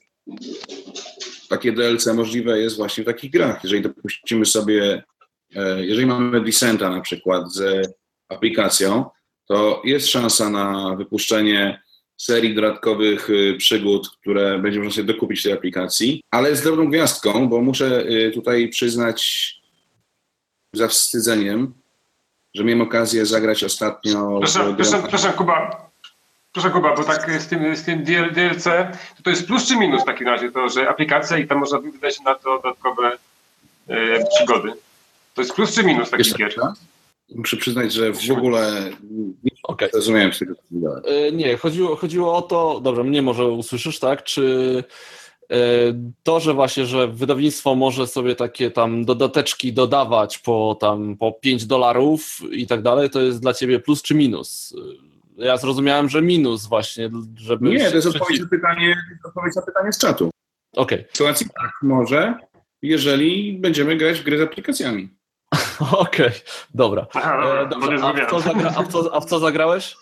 Takie DLC możliwe jest właśnie w takich grach. Jeżeli dopuścimy sobie, jeżeli mamy Descenta na przykład z aplikacją, to jest szansa na wypuszczenie serii dodatkowych y, przygód, które będzie można sobie dokupić w tej aplikacji, ale z drobną gwiazdką, bo muszę y, tutaj przyznać za wstydzeniem, że miałem okazję zagrać ostatnio... Proszę, proszę, proszę Kuba, proszę Kuba, bo tak z tym, z tym DLC, to, to jest plus czy minus w takim razie, to, że aplikacja i tam można wydać na to dodatkowe e, przygody. To jest plus czy minus takich gier? Muszę przyznać, że w ogóle nie okay. rozumiem z tego, e, Nie, chodziło, chodziło o to, dobrze, mnie może usłyszysz, tak, czy e, to, że właśnie, że wydawnictwo może sobie takie tam dodateczki dodawać po tam po 5 dolarów i tak dalej, to jest dla ciebie plus czy minus? Ja zrozumiałem, że minus właśnie, żeby... Nie, to jest odpowiedź na pytanie, odpowiedź na pytanie z czatu. Okej. Okay. W sytuacji tak, może, jeżeli będziemy grać w gry z aplikacjami. *laughs* Okej, okay, dobra. Aha, e, dobrze. A, w co zagra, a, w co, a w co zagrałeś?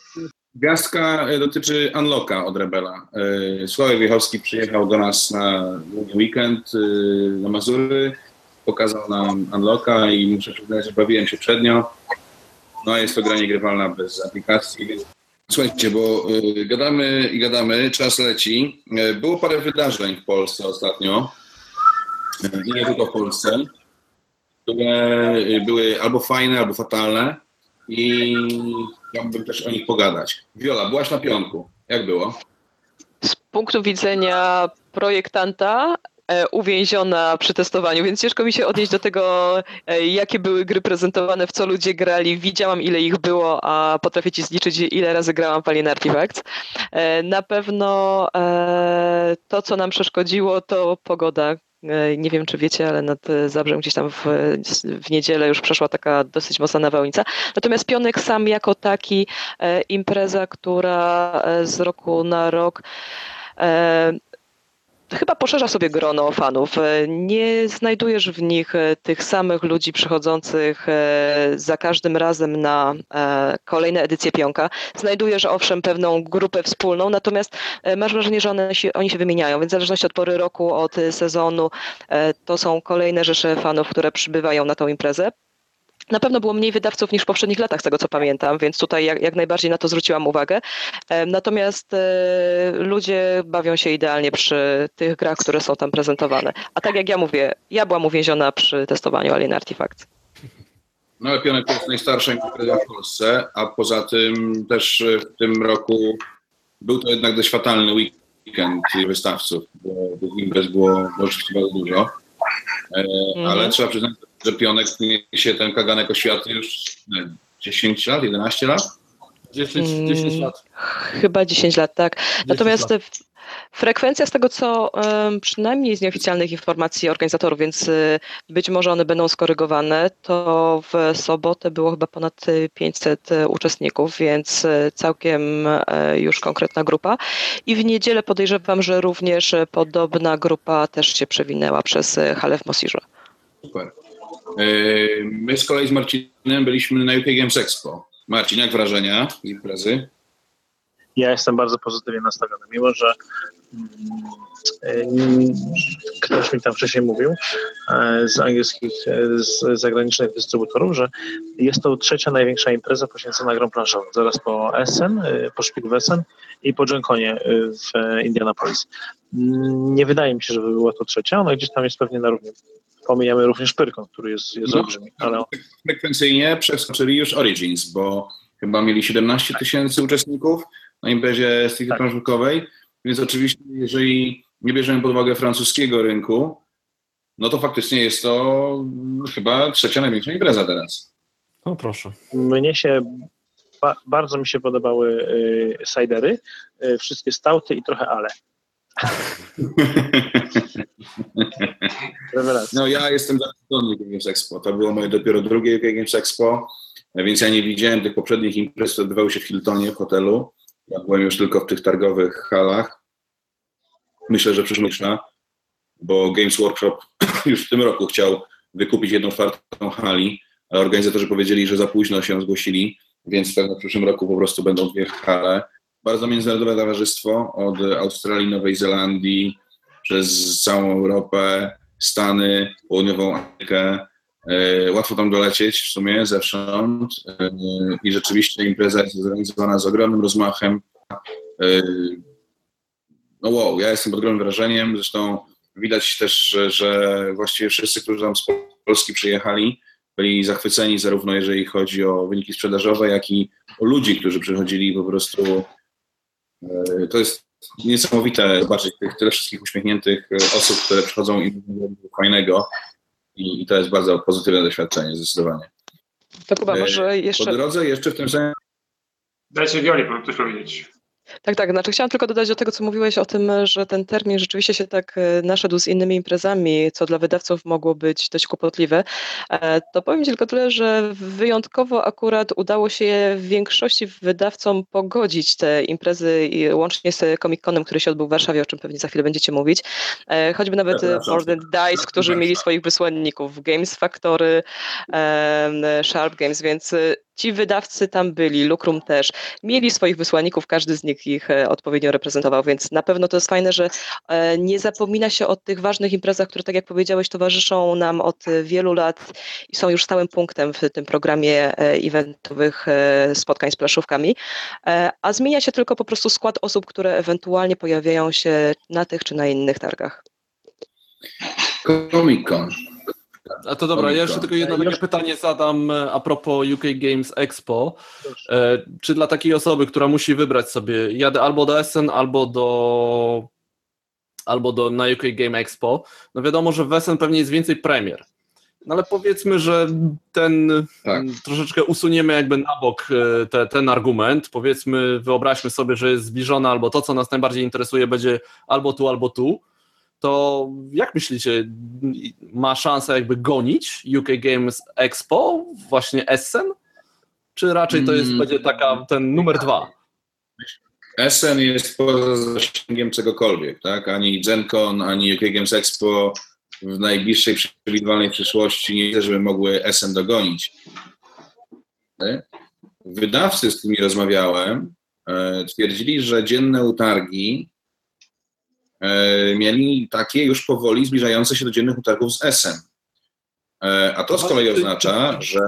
Gwiazdka e, dotyczy Unlocka od Rebela. E, Sławek Wiechowski przyjechał do nas na długi weekend na Mazury, pokazał nam Unlocka i muszę przyznać, że bawiłem się przednio. No jest to gra niegrywalna bez aplikacji. Słuchajcie, bo gadamy i gadamy, czas leci. Było parę wydarzeń w Polsce ostatnio i nie tylko w Polsce które były albo fajne, albo fatalne i chciałbym też o nich pogadać. Wiola, byłaś na pionku. Jak było? Z punktu widzenia projektanta e, uwięziona przy testowaniu, więc ciężko mi się odnieść do tego, e, jakie były gry prezentowane, w co ludzie grali. Widziałam, ile ich było, a potrafię ci zliczyć, ile razy grałam w Alien Artifacts. E, na pewno to, co nam przeszkodziło, to pogoda. E, nie wiem, czy wiecie, ale nad Zabrzem gdzieś tam w, w niedzielę już przeszła taka dosyć mocna nawałnica. Natomiast Pionek sam jako taki e, impreza, która e, z roku na rok chyba poszerza sobie grono fanów. E, nie znajdujesz w nich e, tych samych ludzi przychodzących e, za każdym razem na kolejne edycje Pionka. Znajdujesz owszem pewną grupę wspólną, natomiast masz wrażenie, że one się, oni się wymieniają, więc w zależności od pory roku, od sezonu, to są kolejne rzesze fanów, które przybywają na tą imprezę. Na pewno było mniej wydawców niż w poprzednich latach, z tego co pamiętam, więc tutaj jak, jak najbardziej na to zwróciłam uwagę. Natomiast e, ludzie bawią się idealnie przy tych grach, które są tam prezentowane. A tak jak ja mówię, ja byłam uwięziona przy testowaniu Alien Artifacts. No ale Pionek to jest najstarsza impreza w Polsce, a poza tym też w tym roku był to jednak dość fatalny weekend wystawców, bo imprez było oczywiście bardzo dużo. E, ale mm. trzeba przyznać, że Pionek niesie ten kaganek oświaty już nie, 10 lat, 11 lat? 10, 10 mm, lat. Chyba 10 lat, tak. 10 Natomiast lat. Frekwencja z tego, co przynajmniej z nieoficjalnych informacji organizatorów, więc y, być może one będą skorygowane, to w sobotę było chyba ponad 500 y, uczestników, więc y, całkiem już konkretna grupa. I w niedzielę podejrzewam, że również podobna grupa też się przewinęła przez halę w Mosirze. Super. My z kolei z Marcinem byliśmy na UK Games Expo. Marcin, jak wrażenia z imprezy? Ja jestem bardzo pozytywnie nastawiony, mimo że mm, ktoś mi tam wcześniej mówił e, z angielskich, e, z zagranicznych dystrybutorów, że jest to trzecia największa impreza poświęcona grom planszowym, zaraz po Essen, e, po Szpik Essen i po Genkonie w Indianapolis. Mm, nie wydaje mi się, żeby była to trzecia, ona gdzieś tam jest pewnie na równi. Pomijamy również Pyrkon, który jest, jest no, olbrzymi. Ale... Frekwencyjnie przeskoczyli już Origins, bo chyba mieli 17 tysięcy uczestników na imprezie stricte tak. więc oczywiście jeżeli nie bierzemy pod uwagę francuskiego rynku, no to faktycznie jest to chyba trzecia największa impreza teraz. No proszę. Mnie się, ba, bardzo mi się podobały y, sajdery, y, wszystkie stauty i trochę ale. No ja jestem zadowolony Games Expo. To było moje dopiero drugie Games Expo, więc ja nie widziałem tych poprzednich imprez, które odbywały się w Hiltonie, w hotelu. Ja byłem już tylko w tych targowych halach. Myślę, że przyszła, bo Games Workshop *clears throat* już w tym roku chciał wykupić jedną czwartą hali, ale organizatorzy powiedzieli, że za późno się zgłosili, więc w przyszłym roku po prostu będą dwie hale bardzo międzynarodowe towarzystwo od Australii, Nowej Zelandii, przez całą Europę, Stany, Południową Amerykę. E, łatwo tam dolecieć w sumie zewsząd e, i rzeczywiście impreza jest zorganizowana z ogromnym rozmachem. E, no wow, ja jestem pod ogromnym wrażeniem, zresztą widać też, że właściwie wszyscy, którzy tam z Polski przyjechali, byli zachwyceni zarówno jeżeli chodzi o wyniki sprzedażowe, jak i o ludzi, którzy przychodzili po prostu. To jest niesamowite zobaczyć tych tyle wszystkich uśmiechniętych osób, które przychodzą i mówią fajnego i, i to jest bardzo pozytywne doświadczenie, zdecydowanie. To chyba może jeszcze... Po drodze jeszcze w tym samym... Dajcie Wioli coś powiedzieć. Tak, tak. Znaczy chciałam tylko dodać do tego, co mówiłeś o tym, że ten termin rzeczywiście się tak e, naszedł z innymi imprezami, co dla wydawców mogło być dość kłopotliwe. E, to powiem tylko tyle, że wyjątkowo akurat udało się większości wydawcom pogodzić te imprezy łącznie z Comic Conem, który się odbył w Warszawie, o czym pewnie za chwilę będziecie mówić. E, choćby nawet Mordant Dice, którzy mieli swoich wysłanników, Games Factory, Sharp Games, więc ci wydawcy tam byli, Lucrum też, mieli swoich wysłanników, każdy z nich ich e, odpowiednio reprezentował, więc na pewno to jest fajne, że e, nie zapomina się o tych ważnych imprezach, które tak jak powiedziałeś towarzyszą nam od wielu lat i są już stałym punktem w tym programie e, eventowych spotkań z plaszówkami, a zmienia się tylko po prostu skład osób, które ewentualnie pojawiają się na tych czy na innych targach. Comic Con. A to dobra, ja jeszcze tylko jedno takie pytanie zadam e, a propos UK Games Expo. E, czy dla takiej osoby, która musi wybrać sobie, jadę albo do Essen, albo do albo do, na UK Game Expo, no wiadomo, że w Essen pewnie jest więcej premier. No ale powiedzmy, że ten tak. troszeczkę usuniemy jakby na bok e, te, ten argument. Powiedzmy, wyobraźmy sobie, że jest zbliżona albo to, co nas najbardziej interesuje, będzie albo tu, albo tu to jak myślicie, ma szansę jakby gonić UK Games Expo, właśnie Essen? Czy raczej to jest, mm. będzie taka, ten numer dwa? Essen jest poza zasięgiem czegokolwiek, tak? Ani GenCon, ani UK Games Expo w najbliższej przewidywalnej przyszłości nie widzę, żeby mogły Essen dogonić. Wydawcy, z którymi rozmawiałem, e, twierdzili, że dzienne utargi mieli takie już powoli zbliżające się do dziennych utargów z SM. E, a to z kolei oznacza, że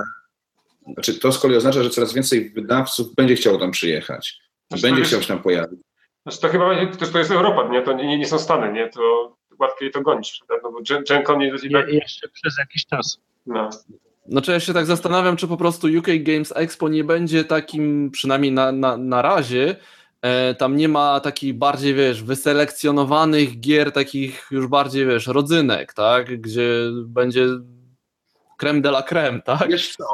znaczy to z kolei oznacza, że coraz więcej wydawców będzie chciało tam przyjechać. Znaczy, będzie chciał się tam pojawić. Znaczy to chyba to, to jest Europa, nie? To nie, nie są Stany, nie? To łatwiej to gonić, prawda? No bo Gen nie jest tak... Jeszcze przez jakiś czas. No. Znaczy ja się tak zastanawiam, czy po prostu UK Games Expo nie będzie takim, przynajmniej na, na, na razie, E, tam nie ma takich bardziej, wiesz, wyselekcjonowanych gier, takich już bardziej, wiesz, rodzynek, tak? Gdzie będzie creme de la creme, tak? Wiesz co,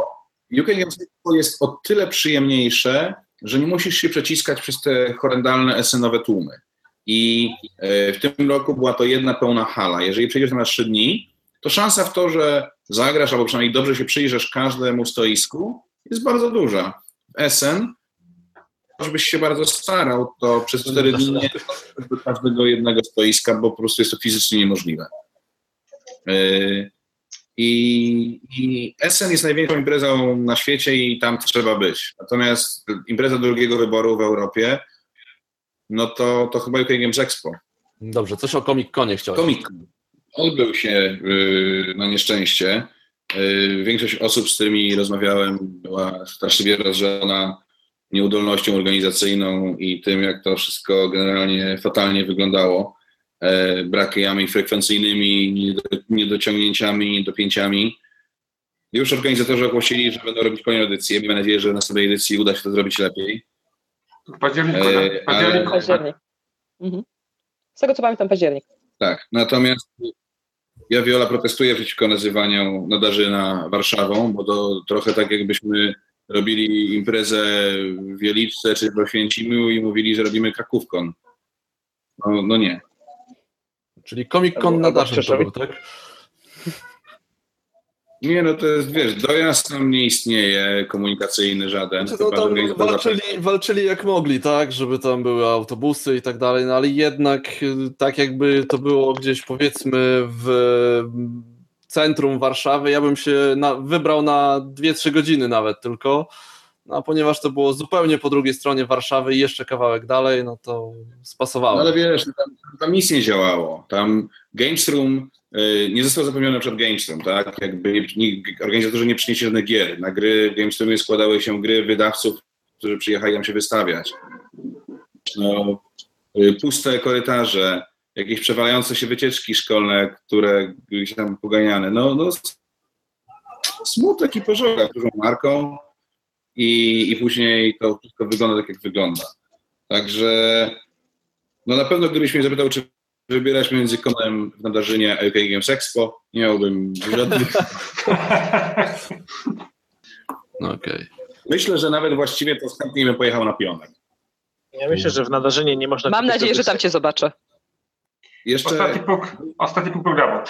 Games jest o tyle przyjemniejsze, że nie musisz się przeciskać przez te horrendalne SN-owe tłumy. I e, w tym roku była to jedna pełna hala. Jeżeli przejdziesz na trzy dni, to szansa w to, że zagrasz, albo przynajmniej dobrze się przyjrzysz każdemu stoisku, jest bardzo duża. W SN żebyś się bardzo starał, to przez cztery dni nie do każdego jednego stoiska, bo po prostu jest to fizycznie niemożliwe. Yy, I, I Essen jest największą imprezą na świecie i tam trzeba być. Natomiast impreza drugiego wyboru w Europie, no to, to chyba UK Games Expo. Dobrze, coś o Comic Conie chciałeś. Comic. Odbył się yy, na nieszczęście. Yy, większość osób, z którymi rozmawiałem, była straszliwie rozżalona nieudolnością organizacyjną i tym, jak to wszystko generalnie fatalnie wyglądało, e, brakami frekwencyjnymi, niedociągnięciami, niedopięciami. Już organizatorzy ogłosili, że będą robić kolejną edycję. Miejmy nadzieję, że na następnej edycji uda się to zrobić lepiej. W październiku, e, tak? październik. październik. Mhm. Z tego co pamiętam, październik. Tak, natomiast ja Wiola protestuję przeciwko nazywaniu Nadarzyna Warszawą, bo to trochę tak jakbyśmy robili imprezę w Wieliczce czy w Oświęcimiu i mówili, że robimy Krakówkon. No, no nie. Czyli Comic Con na Dasze to tak? Nie, no to jest, wiesz, dojazd tam nie istnieje, komunikacyjny żaden. Znaczy, no tam walczyli, walczyli jak mogli, tak, żeby tam były autobusy i tak dalej, no ale jednak tak jakby to było gdzieś powiedzmy w centrum Warszawy, ja bym się na, wybrał na 2-3 godziny nawet tylko, No a ponieważ to było zupełnie po drugiej stronie Warszawy i jeszcze kawałek dalej, no to spasowało. No, ale wiesz, tam, tam nic nie działało. Tam Games Room y, nie został zapewniony przed Games Room, tak? Jakby organizatorzy nie przynieśli żadnych gier. Na gry w Games Roomie składały się gry wydawców, którzy przyjechali tam się wystawiać. No, y, puste korytarze, jakieś przewalające się wycieczki szkolne, które gdzieś tam poganiane. No, no smutek i pożoga dużą marką i, i później to wszystko wygląda tak, jak wygląda. Także no na pewno gdybyś mnie zapytał, czy wybierać między konem w nadarzynie UK Games Expo, nie miałbym żadnych... *laughs* okay. Myślę, że nawet właściwie to chętnie bym pojechał na pionek. Ja myślę, że w nadarzynie nie można... Mam nadzieję, że tam cię zobaczę. Jeszcze... Ostatni punkt, ostatni punkt programu.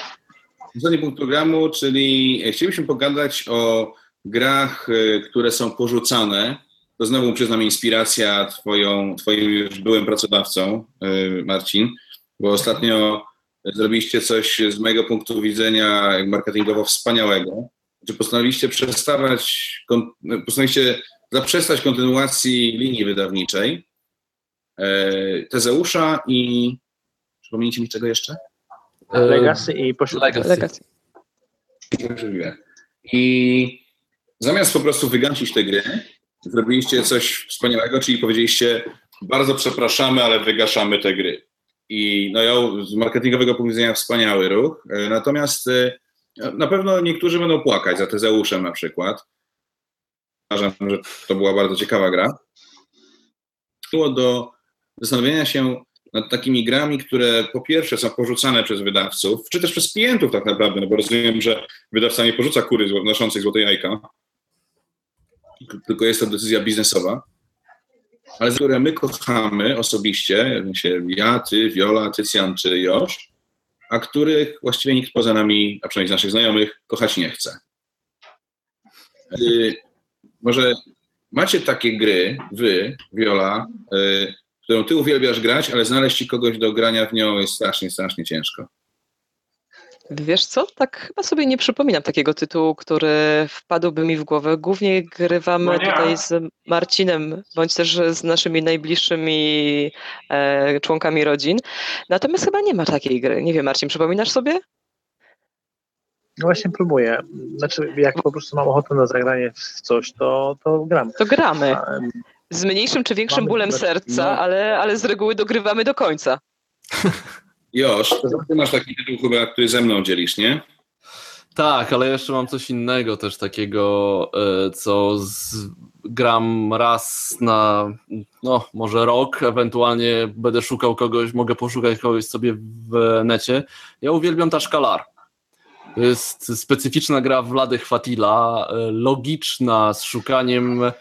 Ostatni punkt programu, czyli chcielibyśmy pogadać o grach, y, które są porzucane. To znowu przyznam inspiracja twoją, twoim już byłym pracodawcą, y, Marcin, bo ostatnio zrobiliście coś z mojego punktu widzenia marketingowo wspaniałego. Czy postanowiliście przestawać, postanowiliście zaprzestać kontynuacji linii wydawniczej e, Tezeusza i przypomnijcie mi czego jeszcze? Legacy i Legacy. Legacy. I zamiast po prostu wygancić te gry, zrobiliście coś wspaniałego, czyli powiedzieliście bardzo przepraszamy, ale wygaszamy te gry. I no ja z marketingowego punktu widzenia wspaniały ruch. E, natomiast e, na pewno niektórzy będą płakać za Tezeuszem na przykład. Uważam, że to była bardzo ciekawa gra. Było do zastanowienia się nad takimi grami, które po pierwsze są porzucane przez wydawców, czy też przez klientów tak naprawdę, no bo rozumiem, że wydawca nie porzuca kury noszącej złote jajka, tylko jest to decyzja biznesowa, ale które my kochamy osobiście, ja, ty, Viola, Tycjan czy Josz, a których właściwie nikt poza nami, a przynajmniej z naszych znajomych, kochać nie chce. Y, może macie takie gry, wy, Viola, y, którą ty uwielbiasz grać, ale znaleźć ci kogoś do grania w nią jest strasznie, strasznie ciężko. Wiesz co, tak chyba sobie nie przypominam takiego tytułu, który wpadłby mi w głowę. Głównie grywamy no tutaj z Marcinem, bądź też z naszymi najbliższymi e, członkami rodzin. Natomiast chyba nie ma takiej gry. Nie wiem, Marcin, przypominasz sobie? No właśnie próbuję. Znaczy, jak po prostu mam ochotę na zagranie w coś, to, to gram. To gramy. Z mniejszym czy większym Mamy bólem serca, no. ale, ale z reguły dogrywamy do końca. Josz, ty masz taki tytuł chyba, który ze mną dzielisz, nie? Tak, ale jeszcze mam coś innego też takiego, e, co z, gram raz na, no może rok, ewentualnie będę szukał kogoś, mogę poszukać kogoś sobie w necie. Ja uwielbiam Taszkalar. To jest specyficzna gra Wlady Chwatila, e, logiczna, z szukaniem e,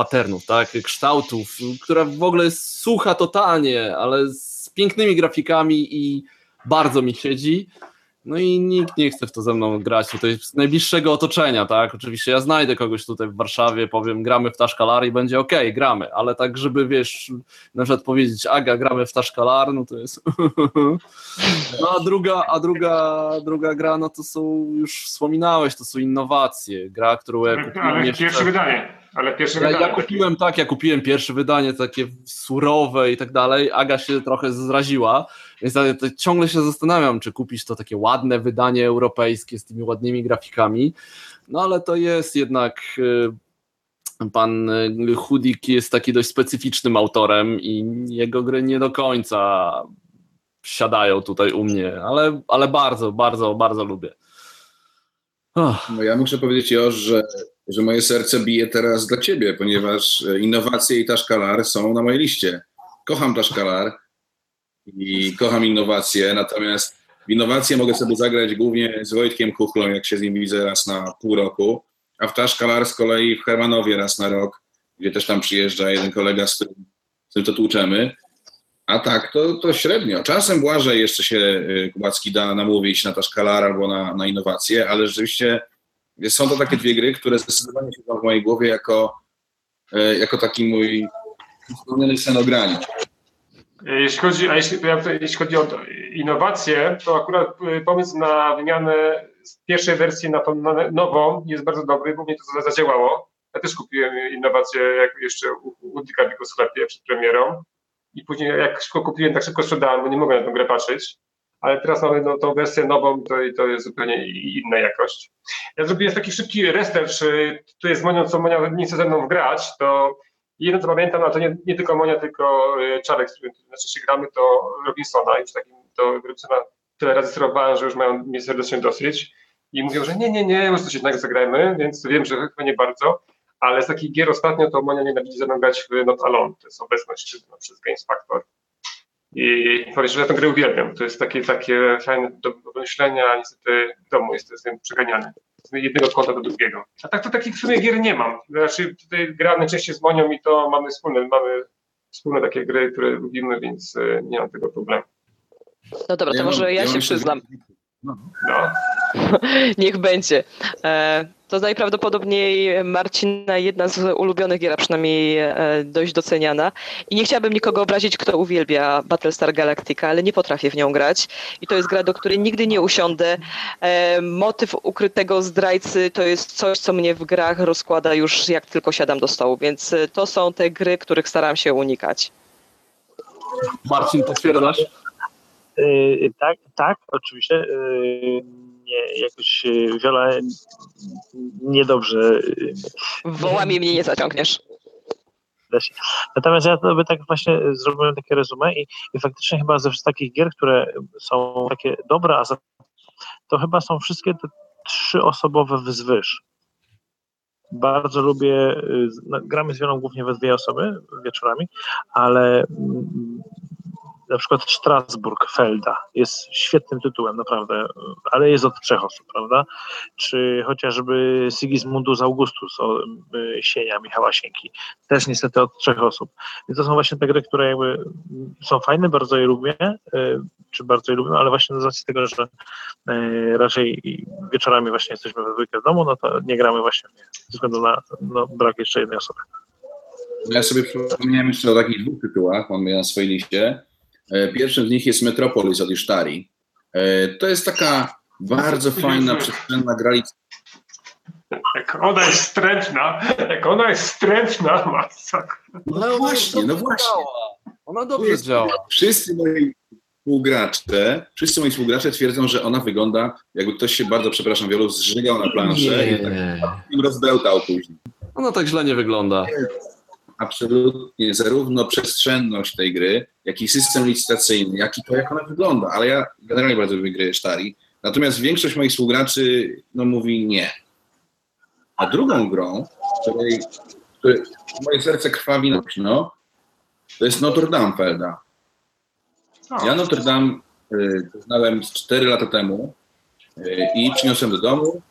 patternów, tak, kształtów, która w ogóle jest sucha totalnie, ale z pięknymi grafikami i bardzo mi siedzi. No i nikt nie chce w to ze mną grać tutaj z najbliższego otoczenia, tak? Oczywiście ja znajdę kogoś tutaj w Warszawie, powiem gramy w Taszkalar i będzie ok, gramy, ale tak, żeby wiesz, na przykład powiedzieć Aga, gramy w Taszkalar, no to jest *laughs* no a druga, a druga, druga gra, no to są, już wspominałeś, to są innowacje, gra, którą ja kupiłem Ale jeszcze... pierwsze wydanie. Ale pierwsze ja, wydanie. Ja kupiłem tak, ja kupiłem pierwsze wydanie, takie surowe i tak dalej. Aga się trochę zraziła, więc ja ciągle się zastanawiam, czy kupić to takie ładne wydanie europejskie z tymi ładnymi grafikami. No ale to jest jednak. Y, pan Hudik jest taki dość specyficznym autorem i jego gry nie do końca siadają tutaj u mnie, ale, ale bardzo, bardzo, bardzo lubię. Oh. No ja muszę powiedzieć, Joż, że że moje serce bije teraz dla ciebie, ponieważ e, innowacje i Taszkalar są na mojej liście. Kocham Taszkalar i kocham innowacje, natomiast w innowacje mogę sobie zagrać głównie z Wojtkiem Kuchlą, jak się z nim widzę raz na pół roku, a w Taszkalar z kolei w Hermanowie raz na rok, gdzie też tam przyjeżdża jeden kolega, z którym, z którym to tłuczemy. A tak, to, to średnio. Czasem Błażej jeszcze się e, Kubacki da namówić na Taszkalar albo na, na innowacje, ale rzeczywiście są to takie dwie gry, które zdecydowanie siedzą w mojej głowie jako, e, jako taki mój spełniony scenograni. Jeśli chodzi, a jeśli, jeśli chodzi o innowacje, to akurat e, pomysł na wymianę z pierwszej wersji na tą nową jest bardzo dobry, bo mnie to zadziałało. Ja też kupiłem innowację jak jeszcze u, u w przed premierą i później jak szybko kupiłem, tak szybko sprzedałem, bo nie mogłem na tę grę patrzeć. Ale teraz mamy no, tą wersję nową, to, to jest zupełnie inna jakość. Ja zrobiłem taki szybki research, tu jest Monia, co Monia nie chce ze mną grać, to jedno co pamiętam, a to nie, nie tylko Monia, tylko y, Czarek, z którym najczęściej gramy, to Robinsona. Już takim to Robinsona tyle razy sterowałem, że już mają mnie serdecznie dosyć. I mówią, że nie, nie, nie, może coś jednak zagrajmy, więc wiem, że chyba nie bardzo. Ale z takich gier ostatnio to Monia nienawidzi ze mną grać w Not Alone, to jest obecność no, przez Games Factor. I powiem że ja tę grę uwielbiam. To jest takie, takie fajne do, do myślenia, niestety w domu jest, jestem przeganiany. Z jednego kąta do drugiego. A tak to takich w sumie gier nie mam. Znaczy tutaj gram najczęściej z Monią i to mamy wspólne, mamy wspólne takie gry, które lubimy, więc e, nie mam tego problemu. No dobra, to może ja się przyznam. No. *laughs* Niech będzie. E, to najprawdopodobniej Marcina jedna z ulubionych gier, a przynajmniej e, dość doceniana. I nie chciałabym nikogo obrazić, kto uwielbia Battlestar Galactica, ale nie potrafię w nią grać. I to jest gra, do której nigdy nie usiądę. E, motyw ukrytego zdrajcy to jest coś, co mnie w grach rozkłada już jak tylko siadam do stołu, więc to są te gry, których staram się unikać. Marcin, potwierdzasz? Yy, tak, tak, oczywiście. Yy, nie, jakoś Wiola niedobrze. Wołami mnie nie zaciągniesz. Natomiast ja by tak właśnie zrobiłem takie resume i, i faktycznie chyba ze wszystkich takich gier, które są takie dobre, a za, to chyba są wszystkie te trzyosobowe wzwyż. Bardzo lubię, no, gramy z wielą głównie we dwie osoby wieczorami, ale mm, na przykład Strasburg Felda jest świetnym tytułem, naprawdę, ale jest od trzech osób, prawda? Czy chociażby Sigismundus Augustus o y, Sienia Michała Sienki, też niestety od trzech osób. Więc to są właśnie te gry, które jakby są fajne, bardzo je lubię, y, czy bardzo je lubię, ale właśnie z racji tego, że y, raczej wieczorami właśnie jesteśmy we dwójkę w domu, no to nie gramy właśnie ze względu na no, brak jeszcze jednej osoby. Ja sobie przypomniałem jeszcze o takich dwóch tytułach, mam je na swojej liście. E, pierwszym z nich jest Metropolis od Isztari. E, to jest taka bardzo fajna, przestrzenna gralica. Jak ona jest stręczna, jak ona jest stręczna, masakra. No właśnie, no właśnie. Ona dobrze działa. Wszyscy moi współgracze, wszyscy moi współgracze twierdzą, że ona wygląda, jakby ktoś się bardzo, przepraszam, wielu zżygał na planszę nie. i tak rozbełtał później. Ona tak źle nie wygląda absolutnie zarówno przestrzenność tej gry, jak i system licytacyjny, jak i to, jak ona wygląda. Ale ja generalnie bardzo lubię gry Sztari. Natomiast większość moich współgraczy no, mówi nie. A drugą grą, której, której moje serce krwawi no, to jest Notre Dame Felda. Ja Notre Dame y, znałem 4 lata temu y, i przyniosłem do domu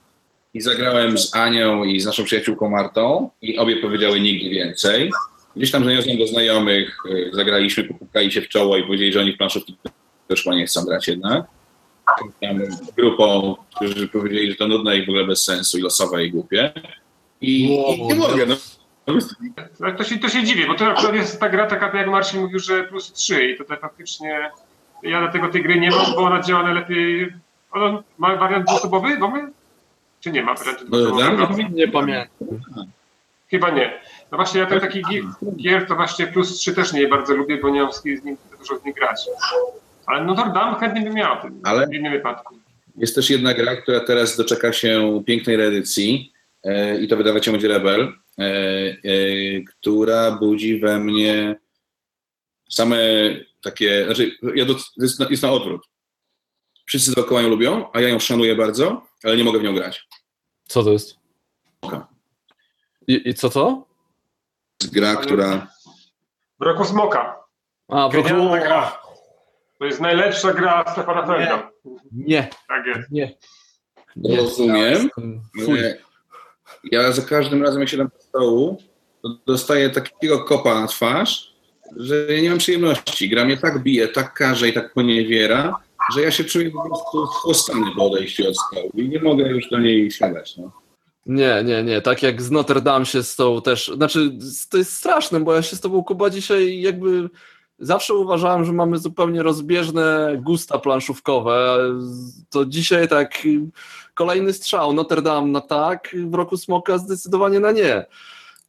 i zagrałem z Anią i z naszą przyjaciółką Martą i obie powiedziały nigdy więcej. Gdzieś tam zaniosłem do znajomych, y, zagraliśmy, popukali się w czoło i powiedzieli, że oni w planszówki też nie chcą grać jednak. Tam grupą, którzy powiedzieli, że to nudne i w ogóle bez sensu i losowe i głupie. I, wow, i nie mogę, no. To się, to się dziwię, bo to akurat jest ta gra taka, jak Marcin mówił, że plus 3 i tutaj faktycznie ja dlatego tej gry nie mam, bo ona działa najlepiej. Ona ma wariant dwuosobowy mamy? Czy nie ma wariantu dwuosobowego? Nie pamiętam. Chyba nie. No właśnie ja ten taki gier to właśnie plus 3 też nie bardzo lubię, bo nie mam z nim dużo z nim grać. Ale Notre Dame chętnie bym miał Ale w innym wypadku. Jest też jedna gra, która teraz doczeka się pięknej reedycji e, i to wydawać będzie Rebel, e, e, która budzi we mnie same takie, znaczy ja do, jest, na, jest na odwrót. Wszyscy dookoła ją lubią, a ja ją szanuję bardzo, ale nie mogę w nią grać. Co to jest? I, I, co to? gra, która... W roku Smoka. A, w roku... gra. To jest najlepsza gra Stefana Felda. Nie. Tak jest. Nie. nie. Rozumiem. Ja za każdym razem, jak się do stołu, to dostaję takiego kopa na twarz, że ja nie mam przyjemności. Gra mnie tak bije, tak karze i tak poniewiera, że ja się czuję po prostu schłostany po odejściu od stołu i nie mogę już do niej siadać. No. Nie, nie, nie. Tak jak z Notre Dame się z tą też. Znaczy, to jest straszne, bo ja się z tobą Kuba dzisiaj jakby zawsze uważałem, że mamy zupełnie rozbieżne gusta planszówkowe. To dzisiaj tak kolejny strzał. Notre Dame na tak, w roku Smoka zdecydowanie na nie.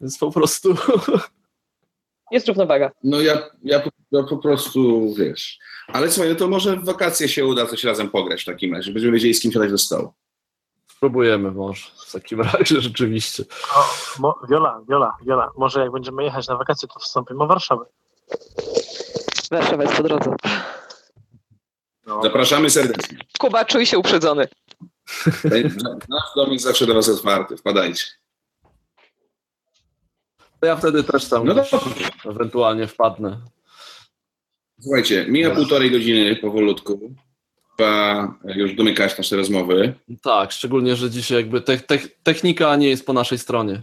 Więc po prostu. *laughs* Jest równowaga. No ja, ja, po, ja po prostu, wiesz. Ale słuchaj, no to może w wakacje się uda coś razem pograć w takim razie. Będziemy wiedzieli, z kim siadać do stołu. Spróbujemy może w takim razie *laughs* rzeczywiście. O, mo, Wiola, Wiola, Wiola, może jak będziemy jechać na wakacje, to wstąpimy w Warszawę. Warszawa jest po drodze. No, Zapraszamy serdecznie. Kuba, czuj się uprzedzony. Nasz domik zawsze dla Was otwarty. Wpadajcie. To ja wtedy też tam No ewentualnie wpadnę. Słuchajcie, mija półtorej godziny powolutku. Chyba już domykać nasze rozmowy. Tak, szczególnie, że dzisiaj jakby te, te, technika nie jest po naszej stronie.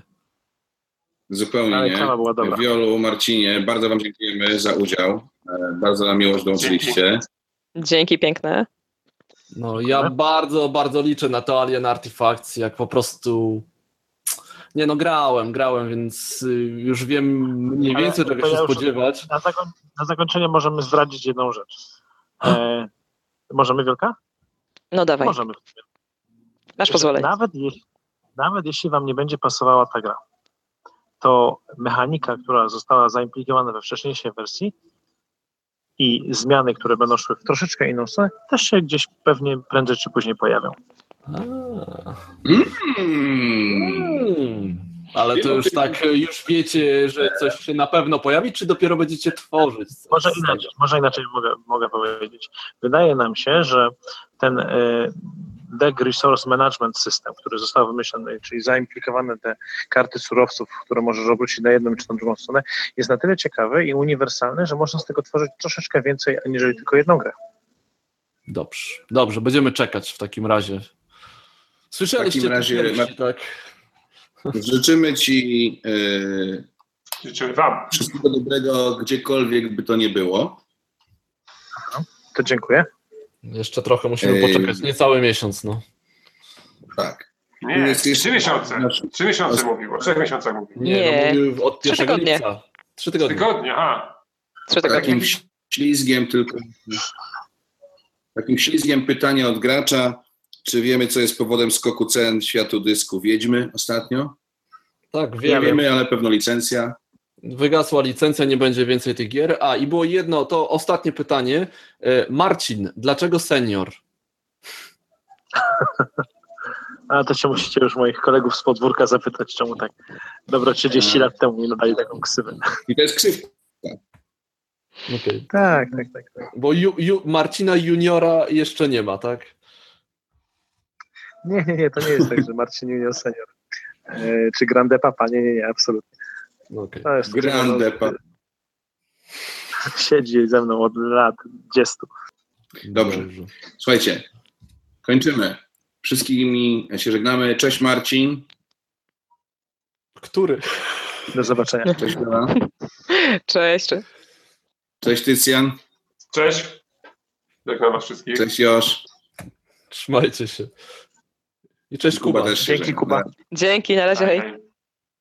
Zupełnie Ale nie. kawa była dobra. Wiolu, Marcinie, bardzo Wam dziękujemy za udział. E, Bardzo nam miło, że dołączyliście. Dzięki piękne. No, ja bardzo, bardzo liczę na to Alien Artifacts, jak po prostu... Nie no, grałem, grałem, więc y, już wiem mniej Ale więcej to czego się ja spodziewać. Na, zakoń, na zakończenie możemy zdradzić jedną rzecz. E, możemy, Wielka? No dawaj, Możemy. masz pozwolenie. Nawet jeśli, nawet jeśli Wam nie będzie pasowała ta gra, to mechanika, która została zaimplikowana we wcześniejszej wersji i zmiany, które będą szły w troszeczkę inną stronę, też się gdzieś pewnie prędzej czy później pojawią. Mm. hmm. Ale to już tak, już wiecie, że coś się na pewno pojawi, czy dopiero będziecie tworzyć? Może inaczej, może inaczej mogę, mogę powiedzieć. Wydaje nam się, że ten e, Deck Resource Management System, który został wymyślony, czyli zaimplikowane te karty surowców, które możesz obrócić na jedną czy na drugą stronę, jest na tyle ciekawy i uniwersalny, że można z tego tworzyć troszeczkę więcej, aniżeli tylko jedną grę. Dobrze, dobrze, będziemy czekać w takim razie. Słyszeliście W takim razie- tak? Życzymy Ci e, Życzymy Wam. wszystkiego dobrego, gdziekolwiek by to nie było. To dziękuję. Jeszcze trochę musimy Ej. poczekać, niecały miesiąc, no. Tak. Nie, Jest jeszcze- trzy miesiące. Trzy miesiące mówił, o trzech miesiącach mówił. Nie, Nie. No, mówił od Trzy 1 tygodnie. lipca. Trzy Trzy tygodnie. tygodnie, aha. Trzy tygodnie. Takim ślizgiem tylko. Takim ślizgiem pytania od gracza. Czy wiemy, co jest powodem skoku cen światu dysku Wiedźmy ostatnio? Tak, Nie wiemy. wiemy, ale pewno licencja. Wygasła licencja, nie będzie więcej tych gier. A, i było jedno, to ostatnie pytanie. E, Marcin, dlaczego senior? *laughs* A to się musicie już moich kolegów z podwórka zapytać, czemu tak dobro 30 lat temu mi nadali taką ksywę. I to jest krzywka. Okej. Tak, tak, tak. tak. Bo ju, ju, Marcina juniora jeszcze nie ma, tak? Nie, nie, nie, to nie jest tak, że Marcin Junior senior. E, czy Grande Papa? Nie, nie, nie, absolutnie. No, okej. To jest Grande pa. Siedzi ze mną od lat 10. Dobrze. Słuchajcie, kończymy. Wszystkimi się żegnamy. Cześć Marcin. Który? Do zobaczenia. Cześć Bela. Cześć. Cześć Tycjan. Cześć. Żegnam Was wszystkich. Cześć Josz. Trzymajcie się. I cześć Kuba. Kuba Dzięki. Kuba. Dzięki, na razie. hej. Hej.